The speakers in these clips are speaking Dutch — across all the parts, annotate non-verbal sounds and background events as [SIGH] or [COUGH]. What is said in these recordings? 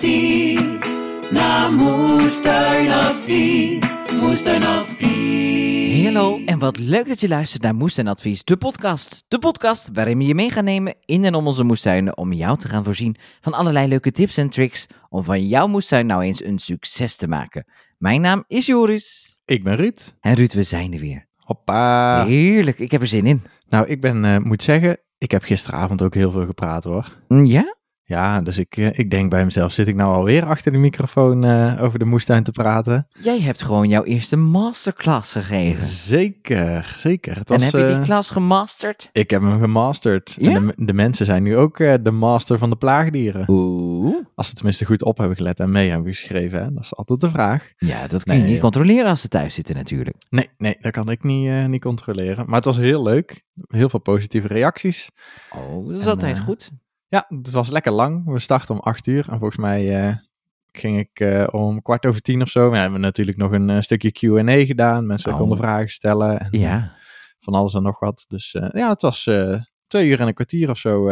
Precies naar Moestuinadvies. Moestuinadvies. Hallo en wat leuk dat je luistert naar Moestuinadvies, de podcast. De podcast waarin we je mee gaan nemen in en om onze moestuinen om jou te gaan voorzien van allerlei leuke tips en tricks om van jouw moestuin nou eens een succes te maken. Mijn naam is Joris. Ik ben Ruud. En Ruud, we zijn er weer. Hoppa. Heerlijk, ik heb er zin in. Nou, ik ben, eh, moet zeggen, ik heb gisteravond ook heel veel gepraat hoor. Mm, Ja? Ja, dus ik, eh, ik denk bij mezelf, zit ik nou alweer achter de microfoon eh, over de moestuin te praten? Jij hebt gewoon jouw eerste masterclass gegeven. Zeker, zeker. Het En was, heb je die eh, klas gemasterd? ik heb hem gemasterd. Ja? En de, de mensen zijn nu ook de master van de plaagdieren. Oeh. Als ze tenminste goed op hebben gelet en mee hebben geschreven. Hè? Dat is altijd de vraag. Ja, dat kun je Nee, niet controleren als ze thuis zitten natuurlijk. Nee, nee, dat kan ik niet, niet controleren. Maar het was heel leuk. Heel veel positieve reacties. Oh, dat is En, altijd goed. Ja, het was lekker lang. We starten om acht uur. En volgens mij eh, ging ik eh, om kwart over tien of zo. We hebben natuurlijk nog een eh, stukje Q&A gedaan. Mensen Oh. konden vragen stellen. En, Ja. van alles en nog wat. Dus ja, het was twee uur en een kwartier of zo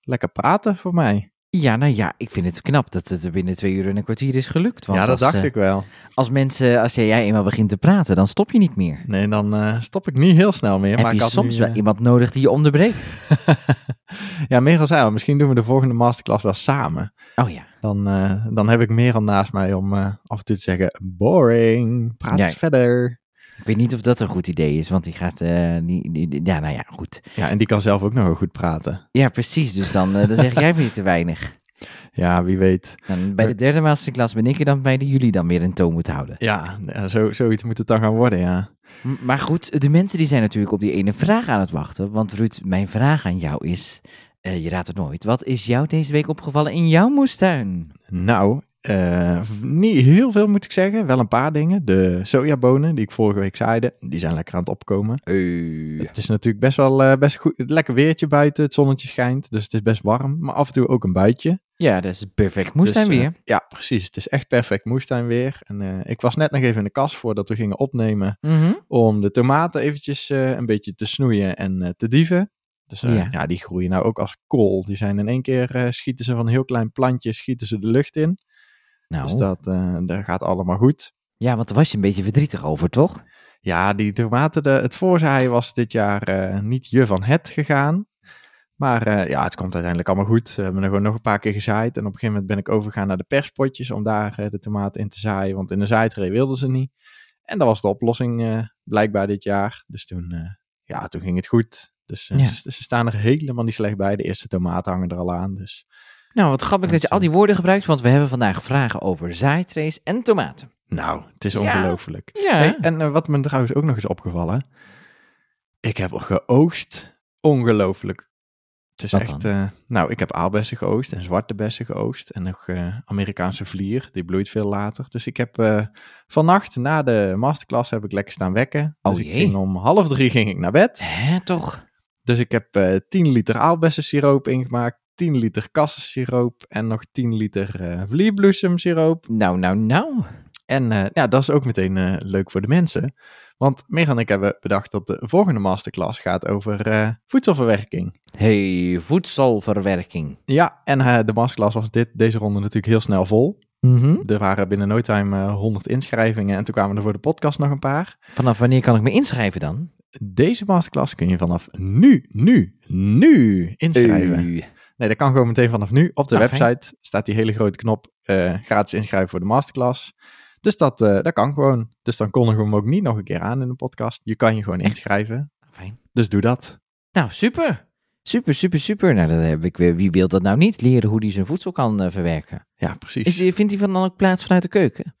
lekker praten voor mij. Ja, nou ja, ik vind het knap dat het er binnen twee uur en een kwartier is gelukt. Want ja, dat als, dacht eh, ik wel. Als mensen, als jij, eenmaal begint te praten, dan stop je niet meer. Nee, dan eh, stop ik niet heel snel meer. Heb maar ik je had soms nu, wel eh, iemand nodig die je onderbreekt? [LAUGHS] ja, Merel zei al, misschien doen we de volgende masterclass wel samen. Oh ja. Dan, dan heb ik Merel naast mij om af en toe te zeggen, boring, praat Ja. eens verder. Ik weet niet of dat een goed idee is, want die gaat eh, niet, die- ja, nou ja, goed. Ja, en die kan zelf ook nog wel goed praten. Ja, precies. Dus dan, eh, dan zeg jij weer te weinig. Ja, wie weet. En bij de derde masterclass ben ik er dan bij die jullie dan weer een toon moet houden. Ja, zo, zoiets moet het dan gaan worden, ja. M- Maar goed, de mensen die zijn natuurlijk op die ene vraag aan het wachten. Want Ruud, mijn vraag aan jou is, eh, je raadt het nooit. Wat is jou deze week opgevallen in jouw moestuin? Nou, eh, niet heel veel moet ik zeggen. Wel een paar dingen. De sojabonen die ik vorige week zaaide, die zijn lekker aan het opkomen. Het is natuurlijk best wel eh, best goed. Lekker weertje buiten, het zonnetje schijnt, dus het is best warm. Maar af en toe ook een buitje. Ja, dat is perfect moestuin Dus, eh, weer. ja, precies. Het is echt perfect moestuin weer. En ik was net nog even in de kas voordat we gingen opnemen Mhm. om de tomaten eventjes een beetje te snoeien en te dieven. Dus Ja. ja. die groeien nou ook als kool. Die zijn in één keer, schieten ze van een heel klein plantje, schieten ze de lucht in. Nou, Dus dat, dat gaat allemaal goed. ja, want daar was je een beetje verdrietig over, toch? Ja, die tomaten, de, het voorzaaien was dit jaar eh, niet je van het gegaan. Maar eh, ja, het komt uiteindelijk allemaal goed. We hebben er gewoon nog een paar keer gezaaid. En op een gegeven moment ben ik overgegaan naar de perspotjes om daar de tomaten in te zaaien. Want in de zaaitree wilden ze niet. En dat was de oplossing blijkbaar dit jaar. Dus toen, ja, toen ging het goed. Dus Ja. ze, ze staan er helemaal niet slecht bij. De eerste tomaten hangen er al aan. Dus Nou, wat grappig dat je al die woorden gebruikt, want we hebben vandaag vragen over zaaitrays en tomaten. nou, het is ongelooflijk. Ja. Hey, en eh, wat me trouwens ook nog is opgevallen. Ik heb geoogst. Ongelooflijk. Het is Wat echt. dan? eh, nou, ik heb aalbessen geoogst en zwarte bessen geoogst. En nog eh, Amerikaanse vlier. Die bloeit veel later. Dus ik heb eh, vannacht na de masterclass heb ik lekker staan wekken. Dus Oh ik jee. ging om half drie ging ik naar bed. Hè, toch? Dus ik heb eh 10 liter aalbessensiroop ingemaakt. 10 liter kassensiroop. En nog 10 liter vlierbloesemsiroop. Nou, nou, nou. En eh, ja, dat is ook meteen eh, leuk voor de mensen. Want Megan en ik hebben bedacht dat de volgende masterclass gaat over voedselverwerking. Hey, voedselverwerking. Ja, en de masterclass was dit, deze ronde natuurlijk heel snel vol. Mhm. Er waren binnen no time eh, 100 inschrijvingen en toen kwamen er voor de podcast nog een paar. Vanaf wanneer kan ik me inschrijven dan? Deze masterclass kun je vanaf nu, nu, nu inschrijven. Nee, dat kan gewoon meteen vanaf nu. Op de Ah, fijn. website staat die hele grote knop eh, gratis inschrijven voor de masterclass. Dus dat, eh, dat kan gewoon. Dus dan kondigen we hem ook niet nog een keer aan in de podcast. Je kan je gewoon inschrijven. Fijn. Dus doe dat. Nou, super. Super, super, super. Nou, dan heb ik weer. Wie wil dat nou niet? Leren hoe hij zijn voedsel kan eh, verwerken. Ja, precies. Is, die- vindt hij van dan ook plaats vanuit de keuken?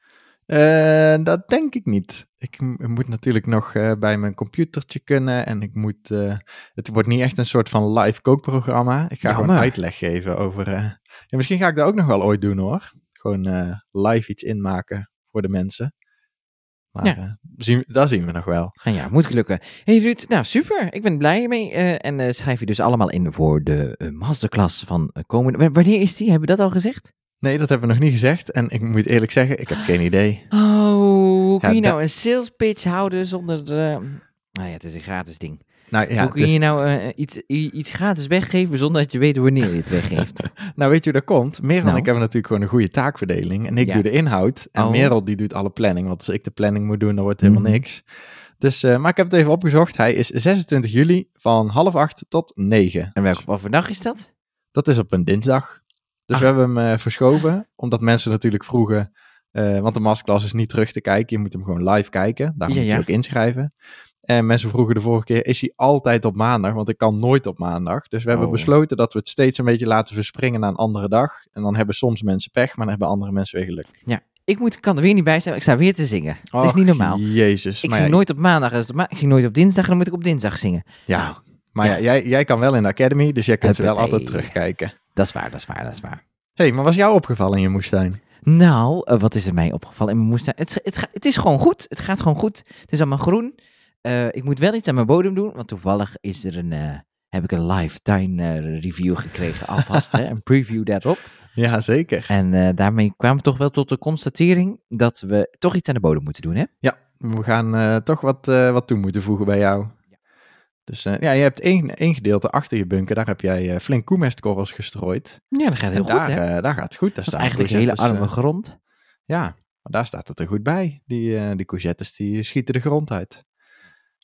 Eh, dat denk ik niet. Ik moet natuurlijk nog eh, bij mijn computertje kunnen. En ik moet. eh, het wordt niet echt een soort van live kookprogramma. Ik ga gewoon uitleg geven over. ja, misschien ga ik dat ook nog wel ooit doen hoor. Gewoon live iets inmaken voor de mensen. Maar Ja. zien, dat zien we nog wel. Nou ja, moet lukken. hey Ruud, nou super. Ik ben blij mee. en schrijf je dus allemaal in voor de masterclass van komende... W- Wanneer is die? Hebben we dat al gezegd? Nee, dat hebben we nog niet gezegd. En ik moet eerlijk zeggen, ik heb geen idee. Oh, hoe kun je nou een sales pitch houden zonder... de- Nou ja, het is een gratis ding. Nou ja, hoe kun is- je nou eh, iets, iets gratis weggeven zonder dat je weet wanneer je het weggeeft? [LAUGHS] nou weet je hoe dat komt? Merel en Nou. ik hebben natuurlijk gewoon een goede taakverdeling. En ik Ja. doe de inhoud. En Oh. Merel die doet alle planning. Want als ik de planning moet doen, dan wordt helemaal Mhm. niks. Dus, eh, maar ik heb het even opgezocht. Hij is 26 juli van half acht tot negen. en welke, wat voor dag is dat? Dat is op een dinsdag. Dus Ah. we hebben hem eh, verschoven. Omdat mensen natuurlijk vroegen... eh, want de masterclass is niet terug te kijken. Je moet hem gewoon live kijken. Daar Ja, moet je ja. ook inschrijven. En mensen vroegen de vorige keer, is hij altijd op maandag? Want ik kan nooit op maandag. Dus we hebben Oh. besloten dat we het steeds een beetje laten verspringen naar een andere dag. En dan hebben soms mensen pech, maar dan hebben andere mensen weer geluk. Ik moet, kan er weer niet bij zijn, ik sta weer te zingen. het is niet normaal. Jezus. Ik maar zing ja, nooit op maandag, als het op ma- ik zing nooit op dinsdag en dan moet ik op dinsdag zingen. Ja, Nou, maar ja, jij, jij kan wel in de academy, dus jij kunt ze wel altijd terugkijken. Dat is waar, dat is waar, dat is waar. Hé, hey, maar was jou opgevallen in je moestuin? Nou, eh, wat is er mij opgevallen in mijn moestuin? Het, het, ga- het is gewoon goed. Het gaat gewoon goed. Het is allemaal groen. Eh, ik moet wel iets aan mijn bodem doen, want toevallig is er een, eh, heb ik een lifetime review gekregen alvast. hè, een preview daarop. Ja, zeker. En daarmee kwamen we toch wel tot de constatering dat we toch iets aan de bodem moeten doen. Hè? We gaan toch wat, wat toe moeten voegen bij jou. Dus eh, ja, je hebt één, één gedeelte achter je bunker, daar heb jij eh, flink koemestkorrels gestrooid. Ja, dat gaat heel en goed. daar, Hè? eh, daar gaat het goed. Daar staan eigenlijk hele courgettes, arme grond. Ja, maar daar staat het er goed bij. Die, die courgettes die schieten de grond uit.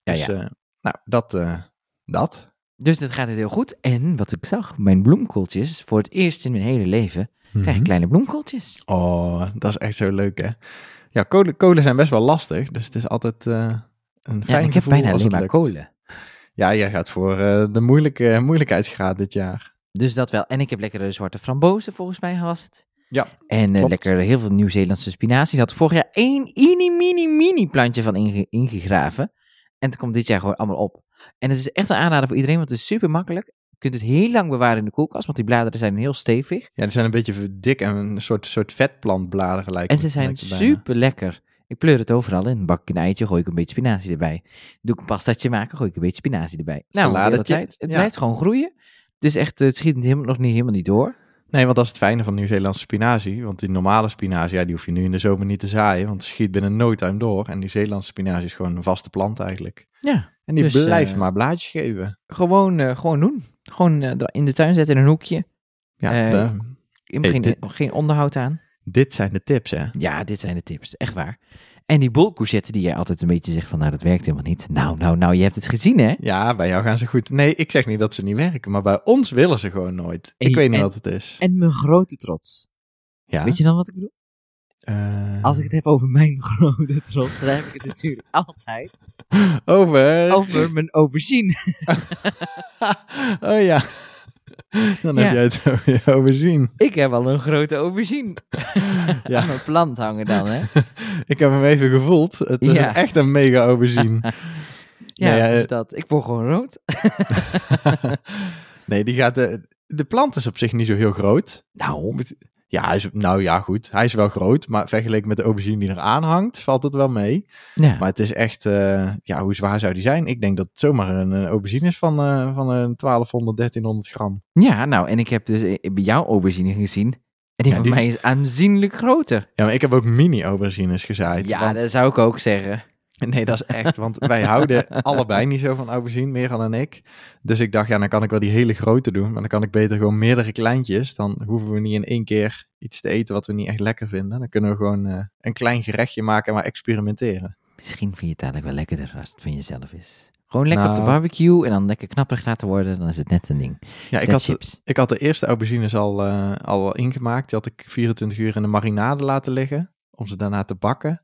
Ja, Dus ja. nou, dat, dat. Dus dat gaat het heel goed. En wat ik zag, mijn bloemkooltjes, voor het eerst in mijn hele leven, krijg ik Mhm. kleine bloemkooltjes. Oh, dat is echt zo leuk, hè? Ja, kolen, kolen zijn best wel lastig, dus het is altijd een Ja, fijn en ik heb bijna alleen maar kolen. Ja, jij gaat voor eh, de moeilijke, moeilijkheidsgraad dit jaar. Dus dat wel. En ik heb lekkere zwarte frambozen, volgens mij was het. Ja, En eh, lekker heel veel Nieuw-Zeelandse spinazie. Daar had vorig jaar één mini, mini, mini plantje van inge- ingegraven. En het komt dit jaar gewoon allemaal op. En het is echt een aanrader voor iedereen, want het is super makkelijk. Je kunt het heel lang bewaren in de koelkast, want die bladeren zijn heel stevig. Ja, die zijn een beetje dik en een soort, soort vetplantbladeren lijken. En ze zijn super lekker. Ik pleur het overal in. Bak ik een eitje, gooi ik een beetje spinazie erbij. Doe ik een pastaatje maken, gooi ik een beetje spinazie erbij. Nou, Saladetje. Het ja. blijft gewoon groeien. Het is echt, het schiet helemaal, nog niet helemaal niet door. Nee, want dat is het fijne van Nieuw-Zeelandse spinazie. Want die normale spinazie, ja, die hoef je nu in de zomer niet te zaaien. Want het schiet binnen no time door. En Nieuw-Zeelandse spinazie is gewoon een vaste plant eigenlijk. Ja, En die Dus, blijft eh, maar blaadjes geven. gewoon, eh, gewoon doen. Gewoon eh, in de tuin zetten in een hoekje. Ja, de- geen, dit- geen onderhoud aan. Dit zijn de tips, hè? Ja, dit zijn de tips. Echt waar. En die bolcourgette die jij altijd een beetje zegt van, nou, dat werkt helemaal niet. Nou, nou, nou, je hebt het gezien, hè? Ja, bij jou gaan ze goed. Nee, ik zeg niet dat ze niet werken, maar bij ons willen ze gewoon nooit. Ik weet niet en- wat het is. En mijn grote trots. ja. Weet je dan wat ik bedoel? eh, Als ik het heb over mijn [LAUGHS] grote trots, dan heb ik het natuurlijk [LAUGHS] altijd Over. over mijn aubergine. [LAUGHS] oh ja. [LAUGHS] Dan heb jij het [LAUGHS] over je overzien. Ik heb al een grote aubergine [LAUGHS] Ja. aan mijn plant hangen dan, hè? Ik heb hem even gevoeld. Het is Ja. echt een mega overzien. Ja, Nee, dus eh, dat. Ik word gewoon rood. nee, die gaat. De, de plant is op zich niet zo heel groot. Nou, Ja, hij is, nou ja, goed. Hij is wel groot, maar vergeleken met de aubergine die eraan hangt, valt het wel mee. ja. Maar het is echt, eh, ja, hoe zwaar zou die zijn? Ik denk dat het zomaar een, aubergine is van, eh, van een 1200, 1300 gram. ja, nou, en ik heb dus eh, bij jou aubergine gezien. En die Ja, van die- mij is aanzienlijk groter. Ja, maar ik heb ook mini-aubergines gezaaid. Ja, want- dat zou ik ook zeggen. Nee, dat is echt, want wij houden allebei niet zo van aubergine, meer dan ik. Dus ik dacht, ja, dan kan ik wel die hele grote doen, maar dan kan ik beter gewoon meerdere kleintjes. Dan hoeven we niet in één keer iets te eten wat we niet echt lekker vinden. Dan kunnen we gewoon eh, een klein gerechtje maken en maar experimenteren. Misschien vind je het eigenlijk wel lekkerder als het van jezelf is. Gewoon lekker op de Nou. barbecue en dan lekker knapperig laten worden, dan is het net een ding. Ja, ik had, chips. ik had de eerste aubergines al, eh, al ingemaakt. Die had ik 24 uur in de marinade laten liggen, om ze daarna te bakken.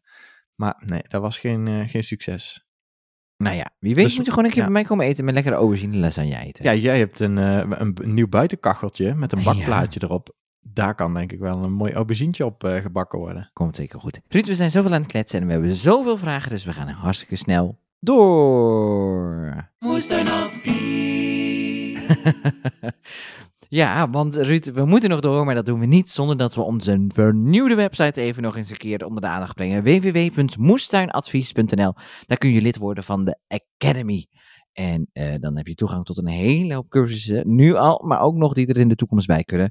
Maar nee, dat was geen, eh, geen succes. Nou ja, wie weet Dus- moet je gewoon een keer ja. bij mij komen eten met lekkere aubergine lasagne eten. Ja, jij hebt een, eh, een, een nieuw buitenkacheltje met een Ja. bakplaatje erop. Daar kan denk ik wel een mooi aubergine op eh, gebakken worden. Komt zeker goed. Ruud, we zijn zoveel aan het kletsen en we hebben zoveel vragen, dus we gaan hartstikke snel door. Moestuinadvies. [LAUGHS] ja, want Ruud, we moeten nog door, maar dat doen we niet zonder dat we onze vernieuwde website even nog eens een keer onder de aandacht brengen. www.moestuinadvies.nl Daar kun je lid worden van de Academy. En eh, dan heb je toegang tot een hele hoop cursussen, nu al, maar ook nog die er in de toekomst bij kunnen.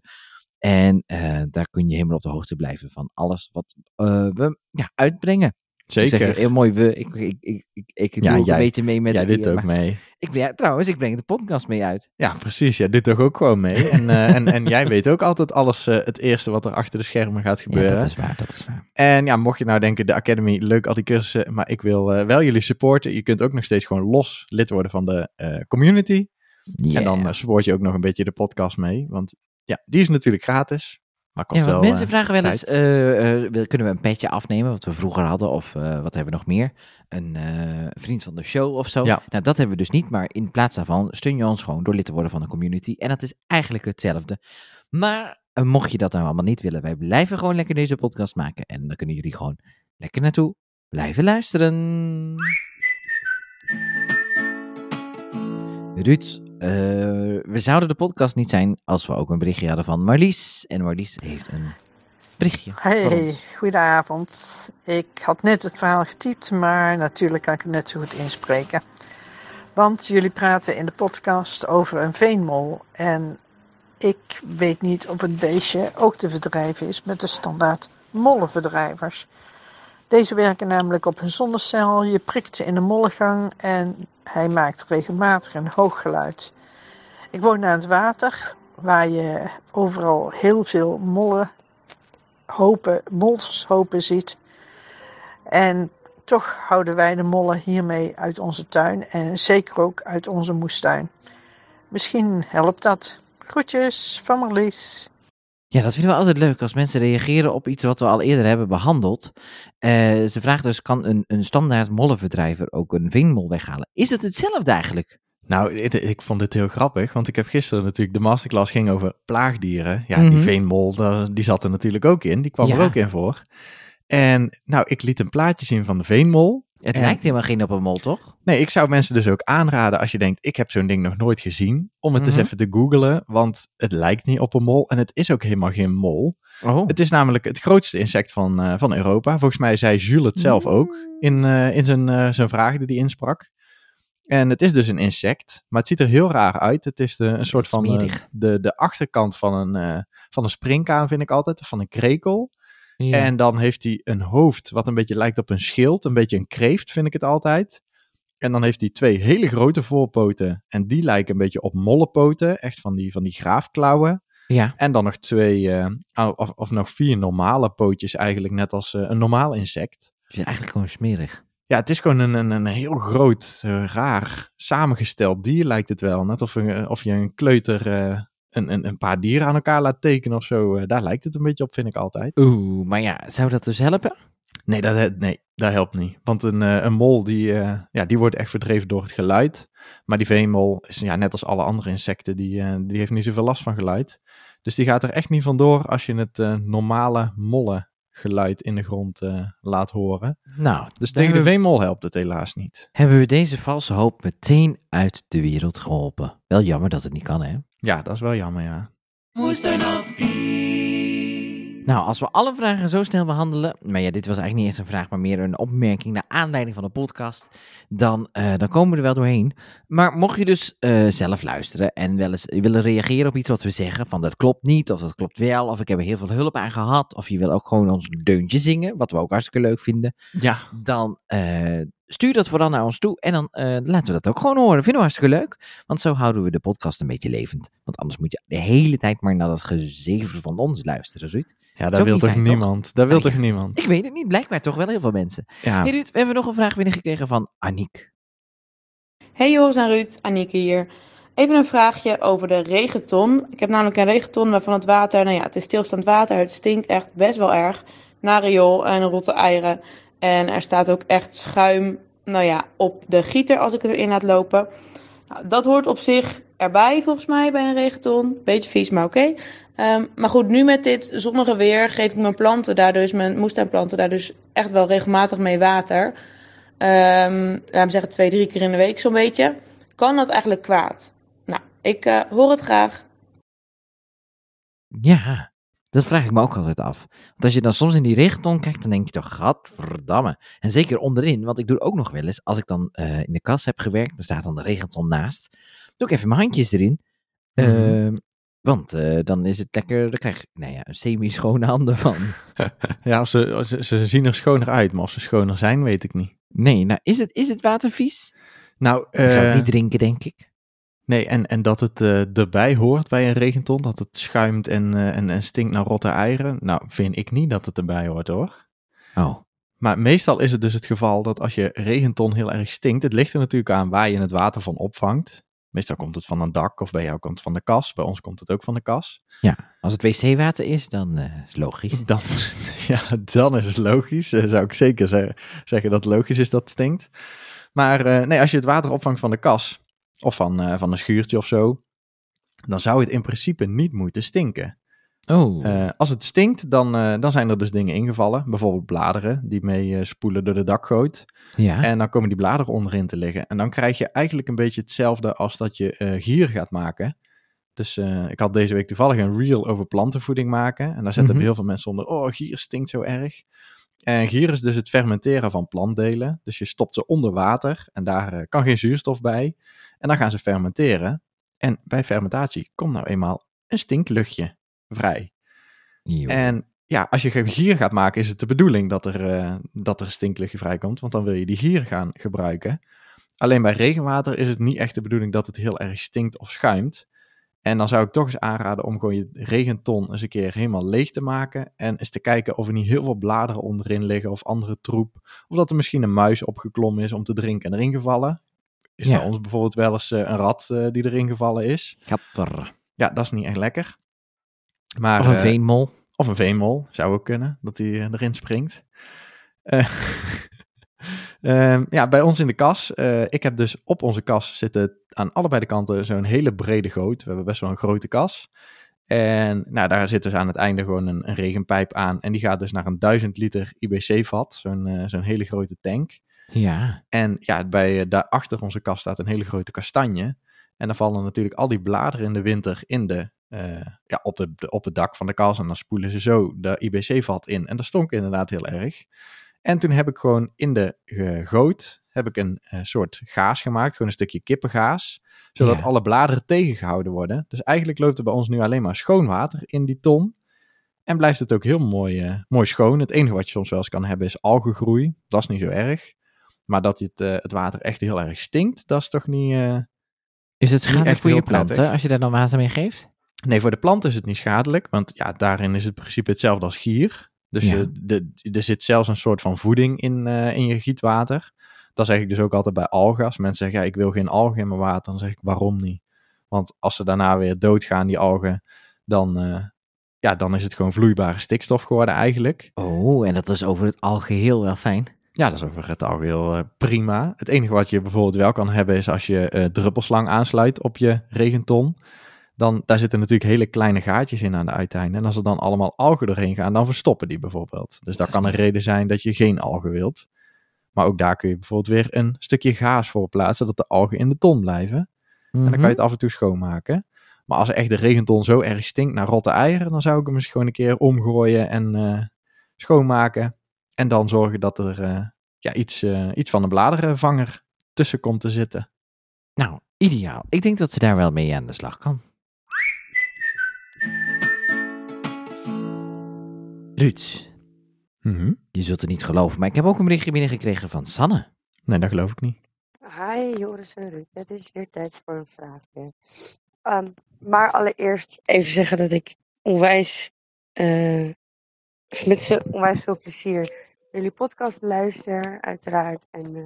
En eh, daar kun je helemaal op de hoogte blijven van alles wat eh, we ja, uitbrengen. Ik zeg Zeker. heel mooi, we, ik, ik, ik, ik, ik doe Ja, jij- een beetje mee met Jij dit ook maar mee. Ik, ja, trouwens, ik breng de podcast mee uit. Ja, precies. Jij doet toch ook gewoon mee. En, eh, en, en jij weet ook altijd alles, eh, het eerste wat er achter de schermen gaat Ja, gebeuren. dat is waar, dat is waar. En ja, mocht je nou denken, de Academy, leuk al die cursussen, maar ik wil eh, wel jullie supporten. Je kunt ook nog steeds gewoon los lid worden van de community. Ja. En dan support je ook nog een beetje de podcast mee. Want ja, die is natuurlijk gratis. Maar kost Ja, wel, mensen eh, vragen wel eens, eh, eh, kunnen we een petje afnemen, wat we vroeger hadden, of wat hebben we nog meer? Een vriend van de show of zo. Ja. Nou, dat hebben we dus niet, maar in plaats daarvan steun je ons gewoon door lid te worden van de community. En dat is eigenlijk hetzelfde. Maar mocht je dat nou allemaal niet willen, wij blijven gewoon lekker deze podcast maken. En dan kunnen jullie gewoon lekker naartoe blijven luisteren. Ruud, eh, we zouden de podcast niet zijn als we ook een berichtje hadden van Marlies. En Marlies heeft een berichtje. Hey, goedenavond. Ik had net het verhaal getypt, maar natuurlijk kan ik het net zo goed inspreken. Want jullie praten in de podcast over een veenmol. En ik weet niet of het beestje ook te verdrijven is met de standaard mollenverdrijvers. Deze werken namelijk op een zonnecel. Je prikt ze in de mollengang en hij maakt regelmatig een hoog geluid. Ik woon aan het water, waar je overal heel veel mollen hopen, molshopen ziet. En toch houden wij de mollen hiermee uit onze tuin en zeker ook uit onze moestuin. Misschien helpt dat. Groetjes van Marlies. Ja, dat vinden we altijd leuk als mensen reageren op iets wat we al eerder hebben behandeld. Eh, ze vraagt dus, kan een, een standaard mollenverdrijver ook een veenmol weghalen? Is het hetzelfde eigenlijk? Nou, ik, vond dit heel grappig, want ik heb gisteren natuurlijk de masterclass ging over plaagdieren. Ja, Mhm. die veenmol, daar- die zat er natuurlijk ook in. Die kwam Ja. er ook in voor. En nou, ik liet een plaatje zien van de veenmol. Het En- lijkt helemaal geen op een mol, toch? Nee, ik zou mensen dus ook aanraden als je denkt, ik heb zo'n ding nog nooit gezien, om het Mhm. eens even te googlen, want het lijkt niet op een mol en het is ook helemaal geen mol. Oh. Het is namelijk het grootste insect van, eh, van Europa. Volgens mij zei Jules het zelf ook in, eh, in zijn, eh, zijn vraag die hij insprak. En het is dus een insect, maar het ziet er heel raar uit. Het is de, een soort van eh, de, de achterkant van een, eh, van een springkaan, vind ik altijd, of van een krekel. Ja. En dan heeft hij een hoofd wat een beetje lijkt op een schild, een beetje een kreeft, vind ik het altijd. En dan heeft hij twee hele grote voorpoten en die lijken een beetje op mollenpoten, echt van die, van die graafklauwen. ja. En dan nog twee, eh, of, of nog vier normale pootjes eigenlijk, net als een normaal insect. Het is eigenlijk gewoon smerig. Ja, het is gewoon een, een, een heel groot, eh, raar, samengesteld dier lijkt het wel. Net of, een- of je een kleuter eh, een, een, een paar dieren aan elkaar laat tekenen of zo. Eh, daar lijkt het een beetje op, vind ik altijd. Oeh, maar ja, zou dat dus helpen? Nee, dat, nee, dat helpt niet. Want een, eh, een mol, die, eh, ja, die wordt echt verdreven door het geluid. Maar die veenmol is ja, net als alle andere insecten, die, eh, die heeft niet zoveel last van geluid. Dus die gaat er echt niet vandoor als je het eh, normale mollengeluid in de grond eh, laat horen. Nou, Dus tegen de veenmol helpt het helaas niet. hebben we deze valse hoop meteen uit de wereld geholpen. Wel jammer dat het niet kan, hè? Ja, dat is wel jammer, ja. Woestijnadvies. Nou, als we alle vragen zo snel behandelen, maar ja, dit was eigenlijk niet echt een vraag, maar meer een opmerking naar aanleiding van de podcast, dan, eh, dan komen we er wel doorheen. Maar mocht je dus eh, zelf luisteren en wel eens willen reageren op iets wat we zeggen, van dat klopt niet, of dat klopt wel, of ik heb er heel veel hulp aan gehad, of je wil ook gewoon ons deuntje zingen, wat we ook hartstikke leuk vinden, Ja, dan eh, stuur dat vooral naar ons toe en dan eh, laten we dat ook gewoon horen. Vinden we hartstikke leuk, want zo houden we de podcast een beetje levend. Want anders moet je de hele tijd maar naar dat gezever van ons luisteren, Ruud. ja dat wil niet toch fijn, toch? niemand? Dat wil toch ja. niemand? Ik weet het niet, blijkbaar toch wel heel veel mensen. Ja, Hey Ruud, we hebben nog een vraag binnengekregen van Aniek. Hey Joris en Ruud, Anieke hier. Even een vraagje over de regenton. Ik heb namelijk een regenton waarvan het water, nou ja, het is stilstaand water. Het stinkt echt best wel erg naar riool en rotte eieren. En er staat ook echt schuim, nou ja, op de gieter als ik het erin laat lopen. Nou, dat hoort op zich erbij volgens mij bij een regenton. Beetje vies, maar oké. Ehm, maar goed, nu met dit zonnige weer geef ik mijn planten daar dus, mijn moestuinplanten daar dus echt wel regelmatig mee water. Ehm laten we zeggen twee, drie keer in de week zo'n beetje. Kan dat eigenlijk kwaad? Nou, ik eh, hoor het graag. Ja, dat vraag ik me ook altijd af. Want als je dan soms in die regenton kijkt, dan denk je toch, gadverdamme. En zeker onderin, want ik doe het ook nog wel eens, als ik dan eh, in de kas heb gewerkt, dan staat dan de regenton naast. Doe ik even mijn handjes erin. Mhm. Ehm, want eh, dan is het lekker, dan krijg je, nou ja, een semi-schone handen van. [LAUGHS] ja ze, ze, ze zien er schoner uit, maar of ze schoner zijn, weet ik niet. Nee, nou, is het, is het water vies? Nou, Ik zou het eh, niet drinken, denk ik. Nee, en, en dat het eh, erbij hoort bij een regenton, dat het schuimt en, eh, en, en stinkt naar rotte eieren. Nou, vind ik niet dat het erbij hoort hoor. Oh, Maar meestal is het dus het geval dat als je regenton heel erg stinkt, het ligt er natuurlijk aan waar je het water van opvangt. Meestal komt het van een dak of bij jou komt het van de kas. Bij ons komt het ook van de kas. als het wc-water is, dan eh, is het logisch. Dan, [LAUGHS] ja, dan is het logisch. Zou ik zeker ze- zeggen dat het logisch is dat het stinkt. Maar nee, als je het water opvangt van de kas of van, eh, van een schuurtje of zo, dan zou het in principe niet moeten stinken. Oh, Eh, als het stinkt, dan, eh, dan zijn er dus dingen ingevallen. Bijvoorbeeld bladeren die mee spoelen door de dakgoot. ja. En dan komen die bladeren onderin te liggen. En dan krijg je eigenlijk een beetje hetzelfde als dat je gier gaat maken. Dus ik had deze week toevallig een reel over plantenvoeding maken. En daar zetten Mhm. heel veel mensen onder. Oh, gier stinkt zo erg. En gier is dus het fermenteren van plantdelen. Dus je stopt ze onder water en daar eh, kan geen zuurstof bij. En dan gaan ze fermenteren. En bij fermentatie komt nou eenmaal een stinkluchtje vrij. En ja, als je geen gier gaat maken, is het de bedoeling dat er, eh, dat er stinkluchtje vrijkomt. Want dan wil je die gier gaan gebruiken. Alleen bij regenwater is het niet echt de bedoeling dat het heel erg stinkt of schuimt. En dan zou ik toch eens aanraden om gewoon je regenton eens een keer helemaal leeg te maken. En eens te kijken of er niet heel veel bladeren onderin liggen of andere troep. Of dat er misschien een muis opgeklommen is om te drinken en erin gevallen. Is Ja. bij ons bijvoorbeeld wel eens eh, een rat eh, die erin gevallen is. Gapper. Ja, dat is niet echt lekker. Maar, Of een eh, veenmol. of een veenmol, zou ook kunnen, dat hij erin springt. [LAUGHS] Eh, ehm, ja, bij ons in de kas. eh, ik heb dus op onze kas zitten aan allebei de kanten zo'n hele brede goot. We hebben best wel een grote kas. En nou, daar zit dus aan het einde gewoon een, een regenpijp aan. En die gaat dus naar een 1000 liter IBC-vat, zo'n eh, zo'n hele grote tank. Ja. En ja, bij, eh, daar achter onze kast staat een hele grote kastanje. En dan vallen natuurlijk al die bladeren in de winter in de, eh, ja, op, de, de- op het dak van de kas. En dan spoelen ze zo de IBC-vat in. En dat stonk inderdaad heel erg. En toen heb ik gewoon in de eh, goot heb ik een eh, soort gaas gemaakt. Gewoon een stukje kippengaas. Zodat Ja. alle bladeren tegengehouden worden. Dus eigenlijk loopt er bij ons nu alleen maar schoon water in die ton. En blijft het ook heel mooi, eh, mooi schoon. Het enige wat je soms wel eens kan hebben is algengroei. Dat is niet zo erg. Maar dat het, het water echt heel erg stinkt, dat is toch niet... Is het schadelijk voor je planten als je daar dan water mee geeft? Nee, voor de plant is het niet schadelijk, want ja, daarin is het in principe hetzelfde als gier. Dus Ja. je, de, er zit zelfs een soort van voeding in, eh, in je gietwater. Dat zeg ik dus ook altijd bij algen. Als mensen zeggen, ja, ik wil geen algen in mijn water, dan zeg ik, waarom niet? Want als ze daarna weer doodgaan, die algen, dan, eh, ja, dan is het gewoon vloeibare stikstof geworden eigenlijk. Oh, en dat is over het algeheel wel fijn. Ja, dat is over het algeheel eh, prima. Het enige wat je bijvoorbeeld wel kan hebben is als je druppelslang aansluit op je regenton. Dan, daar zitten natuurlijk hele kleine gaatjes in aan de uiteinden. En als er dan allemaal algen doorheen gaan, dan verstoppen die bijvoorbeeld. Dus dat kan een reden zijn dat je geen algen wilt. Maar ook daar kun je bijvoorbeeld weer een stukje gaas voor plaatsen, dat de algen in de ton blijven. En dan kan je het af en toe schoonmaken. Maar als echt de regenton zo erg stinkt naar rotte eieren, dan zou ik hem eens gewoon een keer omgooien en eh, schoonmaken. En dan zorgen dat er eh, ja, iets, eh, iets van een bladerenvanger tussen komt te zitten. Nou, ideaal. Ik denk dat ze daar wel mee aan de slag kan. Ruud, je zult het niet geloven, maar ik heb ook een berichtje binnengekregen van Sanne. Nee, dat geloof ik niet. Hi Joris en Ruud, het is weer tijd voor een vraagje. Ehm, maar allereerst even zeggen dat ik onwijs, eh, met veel, onwijs veel plezier jullie podcast luister, uiteraard. En eh,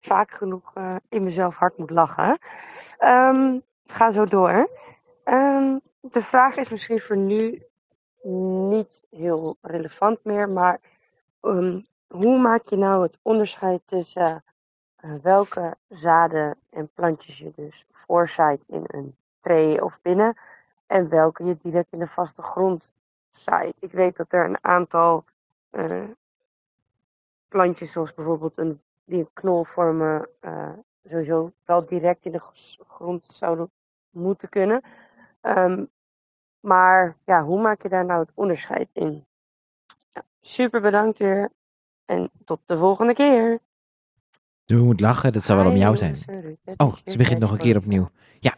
vaak genoeg eh, in mezelf hard moet lachen. Ehm, ga zo door. Ehm, de vraag is misschien voor nu niet heel relevant meer, maar ehm, hoe maak je nou het onderscheid tussen eh, welke zaden en plantjes je dus voorzaait in een tray of binnen en welke je direct in de vaste grond zaait. Ik weet dat er een aantal eh, plantjes, zoals bijvoorbeeld een, die knol vormen, eh, sowieso wel direct in de grond zouden moeten kunnen. Ehm, maar ja, hoe maak je daar nou het onderscheid in? Ja, super bedankt weer en tot de volgende keer. Ze moet lachen, dat zou wel om jou zijn. Oh, ze begint nog een keer opnieuw. Ja,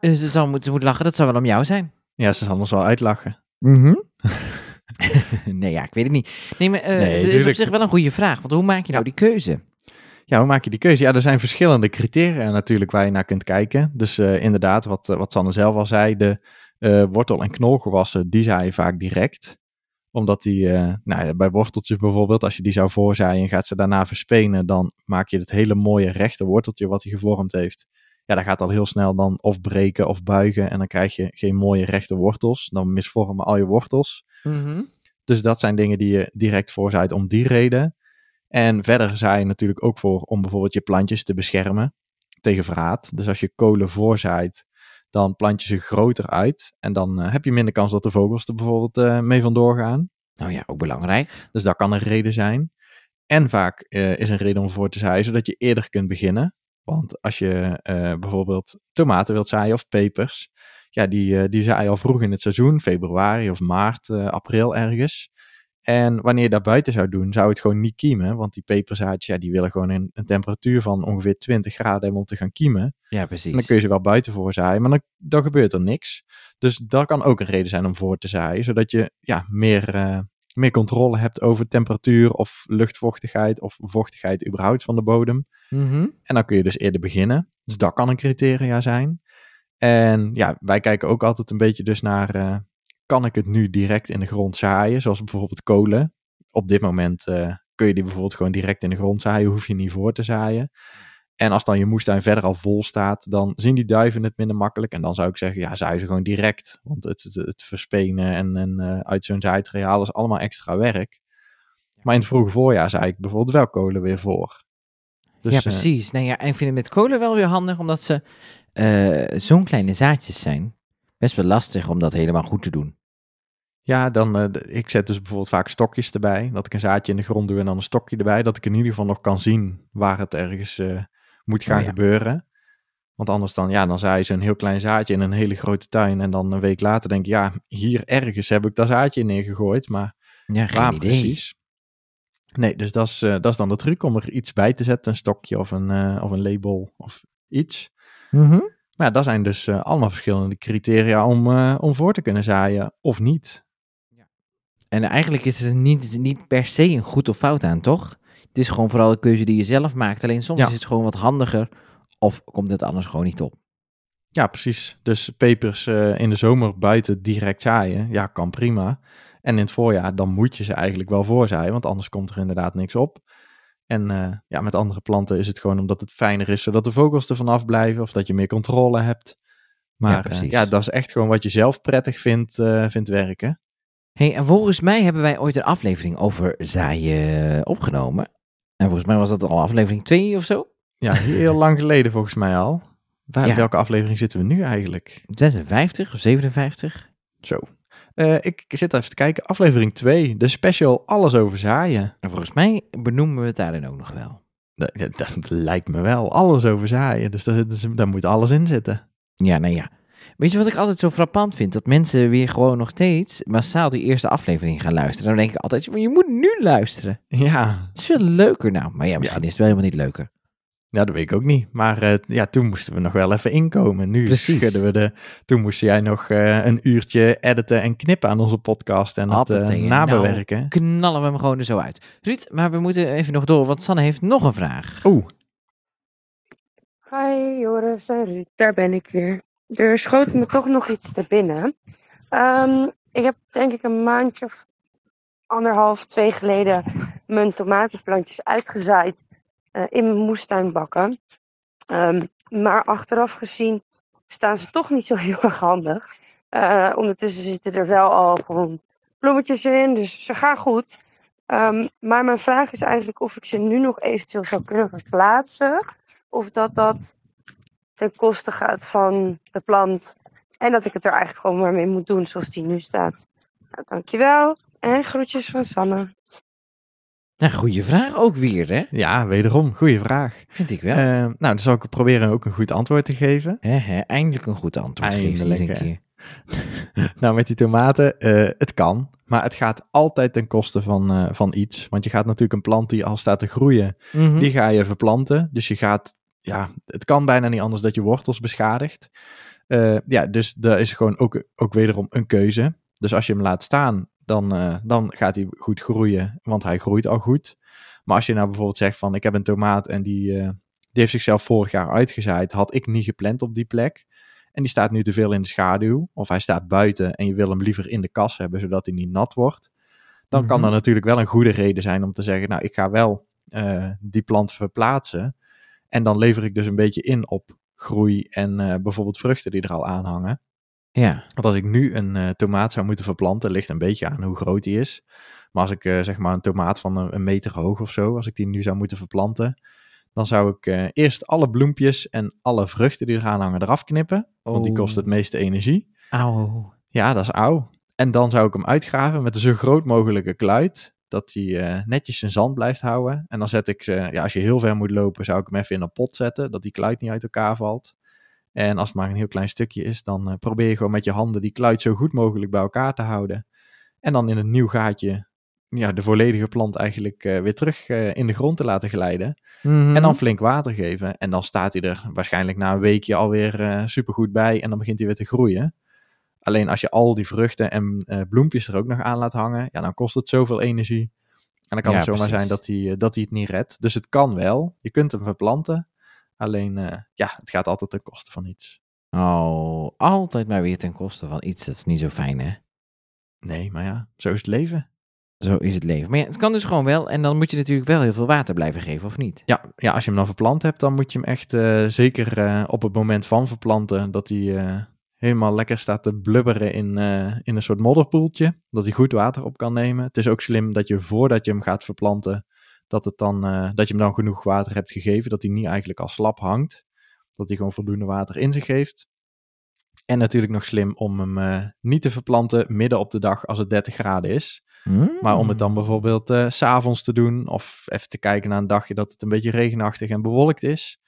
Eh, ze, zal, moet- ze moet lachen, dat zou wel om jou zijn. Ja, ze zal ons wel uitlachen. [LAUGHS] nee, ja, ik weet het niet. Nee, maar eh, Nee, het is op zich wel een goede vraag, want hoe maak je nou die keuze? Ja, hoe maak je die keuze? Ja, er zijn verschillende criteria natuurlijk waar je naar kunt kijken. Dus eh, inderdaad, wat, wat Sanne zelf al zei, de eh, wortel- en knolgewassen, die zaai je vaak direct. Omdat die, eh, nou ja, bij worteltjes bijvoorbeeld, als je die zou voorzaaien en gaat ze daarna verspenen, dan maak je het hele mooie rechte worteltje wat hij gevormd heeft. Ja, dat gaat al heel snel dan of breken of buigen en dan krijg je geen mooie rechte wortels. Dan misvormen al je wortels. Dus dat zijn dingen die je direct voorzaait om die reden. En verder zaai je natuurlijk ook voor om bijvoorbeeld je plantjes te beschermen tegen verraad. Dus als je kolen voorzaait, dan plant je ze groter uit. En dan eh, heb je minder kans dat de vogels er bijvoorbeeld eh, mee vandoor gaan. Nou ja, ook belangrijk. Dus dat kan een reden zijn. En vaak eh, is een reden om voor te zaaien, zodat je eerder kunt beginnen. Want als je bijvoorbeeld tomaten wilt zaaien of pepers, ja, die, die zaai je al vroeg in het seizoen, februari of maart, april ergens. En wanneer je dat buiten zou doen, zou het gewoon niet kiemen. Want die peperzaadjes, ja, die willen gewoon een, een temperatuur van ongeveer 20 graden hebben om te gaan kiemen. Ja, precies. En dan kun je ze wel buiten voorzaaien, maar dan, dan gebeurt er niks. Dus dat kan ook een reden zijn om voor te zaaien, zodat je ja, meer, eh, meer controle hebt over temperatuur of luchtvochtigheid of vochtigheid überhaupt van de bodem. Mhm. En dan kun je dus eerder beginnen. Dus dat kan een criteria zijn. En ja, wij kijken ook altijd een beetje dus naar, eh, kan ik het nu direct in de grond zaaien? Zoals bijvoorbeeld kolen. Op dit moment eh, kun je die bijvoorbeeld gewoon direct in de grond zaaien, hoef je niet voor te zaaien. En als dan je moestuin verder al vol staat, dan zien die duiven het minder makkelijk. En dan zou ik zeggen, ja, zaai ze gewoon direct. Want het, het, het verspenen en, en eh, uit zo'n zaaitraal is allemaal extra werk. Maar in het vroege voorjaar zaai ik bijvoorbeeld wel kolen weer voor. Dus, ja, eh, precies. nou ja, en ik vind het met kolen wel weer handig, omdat ze zo'n kleine zaadjes zijn. Best wel lastig om dat helemaal goed te doen. Ja, dan, d- ik zet dus bijvoorbeeld vaak stokjes erbij. Dat ik een zaadje in de grond doe en dan een stokje erbij. Dat ik in ieder geval nog kan zien waar het ergens eh, moet gaan Oh ja. gebeuren. Want anders dan, ja, dan zaai je zo'n heel klein zaadje in een hele grote tuin. En dan een week later denk je, ja, hier ergens heb ik dat zaadje in neergegooid. Maar Ja, geen waar idee. precies? Nee, dus dat is, eh, dat is dan de truc om er iets bij te zetten. Een stokje of een, of een label of iets. Mhm. Maar ja, dat zijn dus eh, allemaal verschillende criteria om, eh, om voor te kunnen zaaien of niet. En eigenlijk is er niet, niet per se een goed of fout aan, toch? Het is gewoon vooral een keuze die je zelf maakt. Alleen soms Ja. is het gewoon wat handiger. Of komt het anders gewoon niet op. Ja, precies. Dus pepers eh, in de zomer buiten direct zaaien, ja, kan prima. En in het voorjaar, dan moet je ze eigenlijk wel voorzaaien, want anders komt er inderdaad niks op. En eh, ja, met andere planten is het gewoon omdat het fijner is, zodat de vogels er vanaf blijven of dat je meer controle hebt. Maar Ja, precies. ja dat is echt gewoon wat je zelf prettig vindt, eh, vindt werken. hey, en volgens mij hebben wij ooit een aflevering over zaaien opgenomen. En volgens mij was dat al aflevering 2 of zo. Ja, heel lang geleden volgens mij al. Waar, Ja. Welke aflevering zitten we nu eigenlijk? 56 of 57. Zo. Eh, ik zit even te kijken. Aflevering 2, de special Alles over zaaien. En volgens mij benoemen we het daarin ook nog wel. Dat, dat lijkt me wel. Alles over zaaien. Dus daar, dus daar moet alles in zitten. Ja, nou ja. Weet je wat ik altijd zo frappant vind? Dat mensen weer gewoon nog steeds massaal die eerste aflevering gaan luisteren. Dan denk ik altijd, maar je moet nu luisteren. Ja, Het is veel leuker nou. Maar ja, misschien Ja. is het wel helemaal niet leuker. Ja dat weet ik ook niet. Maar eh, ja, toen moesten we nog wel even inkomen. Nu Precies. schudden we de... Toen moest jij nog eh, een uurtje editen en knippen aan onze podcast. En het eh, Hoppatee, nabewerken. Knallen we hem gewoon er zo uit. Ruud, maar we moeten even nog door, want Sanne heeft nog een vraag. Oeh, Hi Joris en Ruud, daar ben ik weer. Er schoot me toch nog iets te binnen. Ehm, ik heb denk ik een maandje of anderhalf, twee geleden mijn tomatenplantjes uitgezaaid in mijn moestuinbakken. Ehm, maar achteraf gezien staan ze toch niet zo heel erg handig. Eh, ondertussen zitten er wel al gewoon bloemetjes in, dus ze gaan goed. Ehm, maar mijn vraag is eigenlijk of ik ze nu nog eventueel zou kunnen verplaatsen. Of dat dat ten koste gaat van de plant. En dat ik het er eigenlijk gewoon maar mee moet doen zoals die nu staat. Nou, dankjewel. En groetjes van Sanne. Nou, goede vraag ook weer, hè? ja, wederom. Goeie vraag. Vind ik wel. Eh, nou, dan zal ik proberen ook een goed antwoord te geven. Hè, eindelijk een goed antwoord geven Eindelijk, eens een hè. keer. [LAUGHS] Nou, met die tomaten, eh, het kan. Maar het gaat altijd ten koste van, eh, van iets. Want je gaat natuurlijk een plant die al staat te groeien, Mhm. die ga je verplanten. Dus je gaat, ja, het kan bijna niet anders dat je wortels beschadigt. Ja, dus daar is gewoon ook, ook wederom een keuze. Dus als je hem laat staan, dan, eh, dan gaat hij goed groeien, want hij groeit al goed. Maar als je nou bijvoorbeeld zegt van ik heb een tomaat en die, eh, die heeft zichzelf vorig jaar uitgezaaid, had ik niet gepland op die plek. En die staat nu te veel in de schaduw, of hij staat buiten en je wil hem liever in de kas hebben, zodat hij niet nat wordt. Dan kan Mhm. dat natuurlijk wel een goede reden zijn om te zeggen, nou ik ga wel eh, die plant verplaatsen. En dan lever ik dus een beetje in op groei en bijvoorbeeld vruchten die er al aan hangen. Ja. Want als ik nu een eh, tomaat zou moeten verplanten, ligt een beetje aan hoe groot die is. Maar als ik eh, zeg maar een tomaat van een, een meter hoog of zo, als ik die nu zou moeten verplanten, dan zou ik eh, eerst alle bloempjes en alle vruchten die eraan hangen eraf knippen. Want die Oh. kost het meeste energie. Auw. Ja, dat is auw. En dan zou ik hem uitgraven met een zo groot mogelijke kluit. Dat hij netjes zijn zand blijft houden. En dan zet ik, ja, als je heel ver moet lopen, zou ik hem even in een pot zetten. Dat die kluit niet uit elkaar valt. En als het maar een heel klein stukje is, dan eh, probeer je gewoon met je handen die kluit zo goed mogelijk bij elkaar te houden. En dan in een nieuw gaatje ja, de volledige plant eigenlijk eh, weer terug eh, in de grond te laten glijden. Mhm. En dan flink water geven. En dan staat hij er waarschijnlijk na een weekje alweer eh supergoed bij. En dan begint hij weer te groeien. Alleen als je al die vruchten en bloempjes er ook nog aan laat hangen, ja, dan kost het zoveel energie. En dan kan Ja, het zomaar precies. zijn dat hij, dat hij het niet redt. Dus het kan wel. Je kunt hem verplanten. Alleen, eh, ja, het gaat altijd ten koste van iets. Oh, altijd maar weer ten koste van iets. Dat is niet zo fijn, hè? Nee, maar ja, zo is het leven. Zo is het leven. Maar ja, het kan dus gewoon wel. En dan moet je natuurlijk wel heel veel water blijven geven, of niet? Ja, ja als je hem dan verplant hebt, dan moet je hem echt eh, zeker eh, op het moment van verplanten, dat hij helemaal lekker staat te blubberen in, in een soort modderpoeltje. Dat hij goed water op kan nemen. Het is ook slim dat je voordat je hem gaat verplanten, dat, het dan, eh, dat je hem dan genoeg water hebt gegeven, dat hij niet eigenlijk al slap hangt. Dat hij gewoon voldoende water in zich heeft. En natuurlijk nog slim om hem eh, niet te verplanten midden op de dag als het 30 graden is. Maar om het dan bijvoorbeeld eh, s s'avonds te doen, of even te kijken naar een dagje dat het een beetje regenachtig en bewolkt is,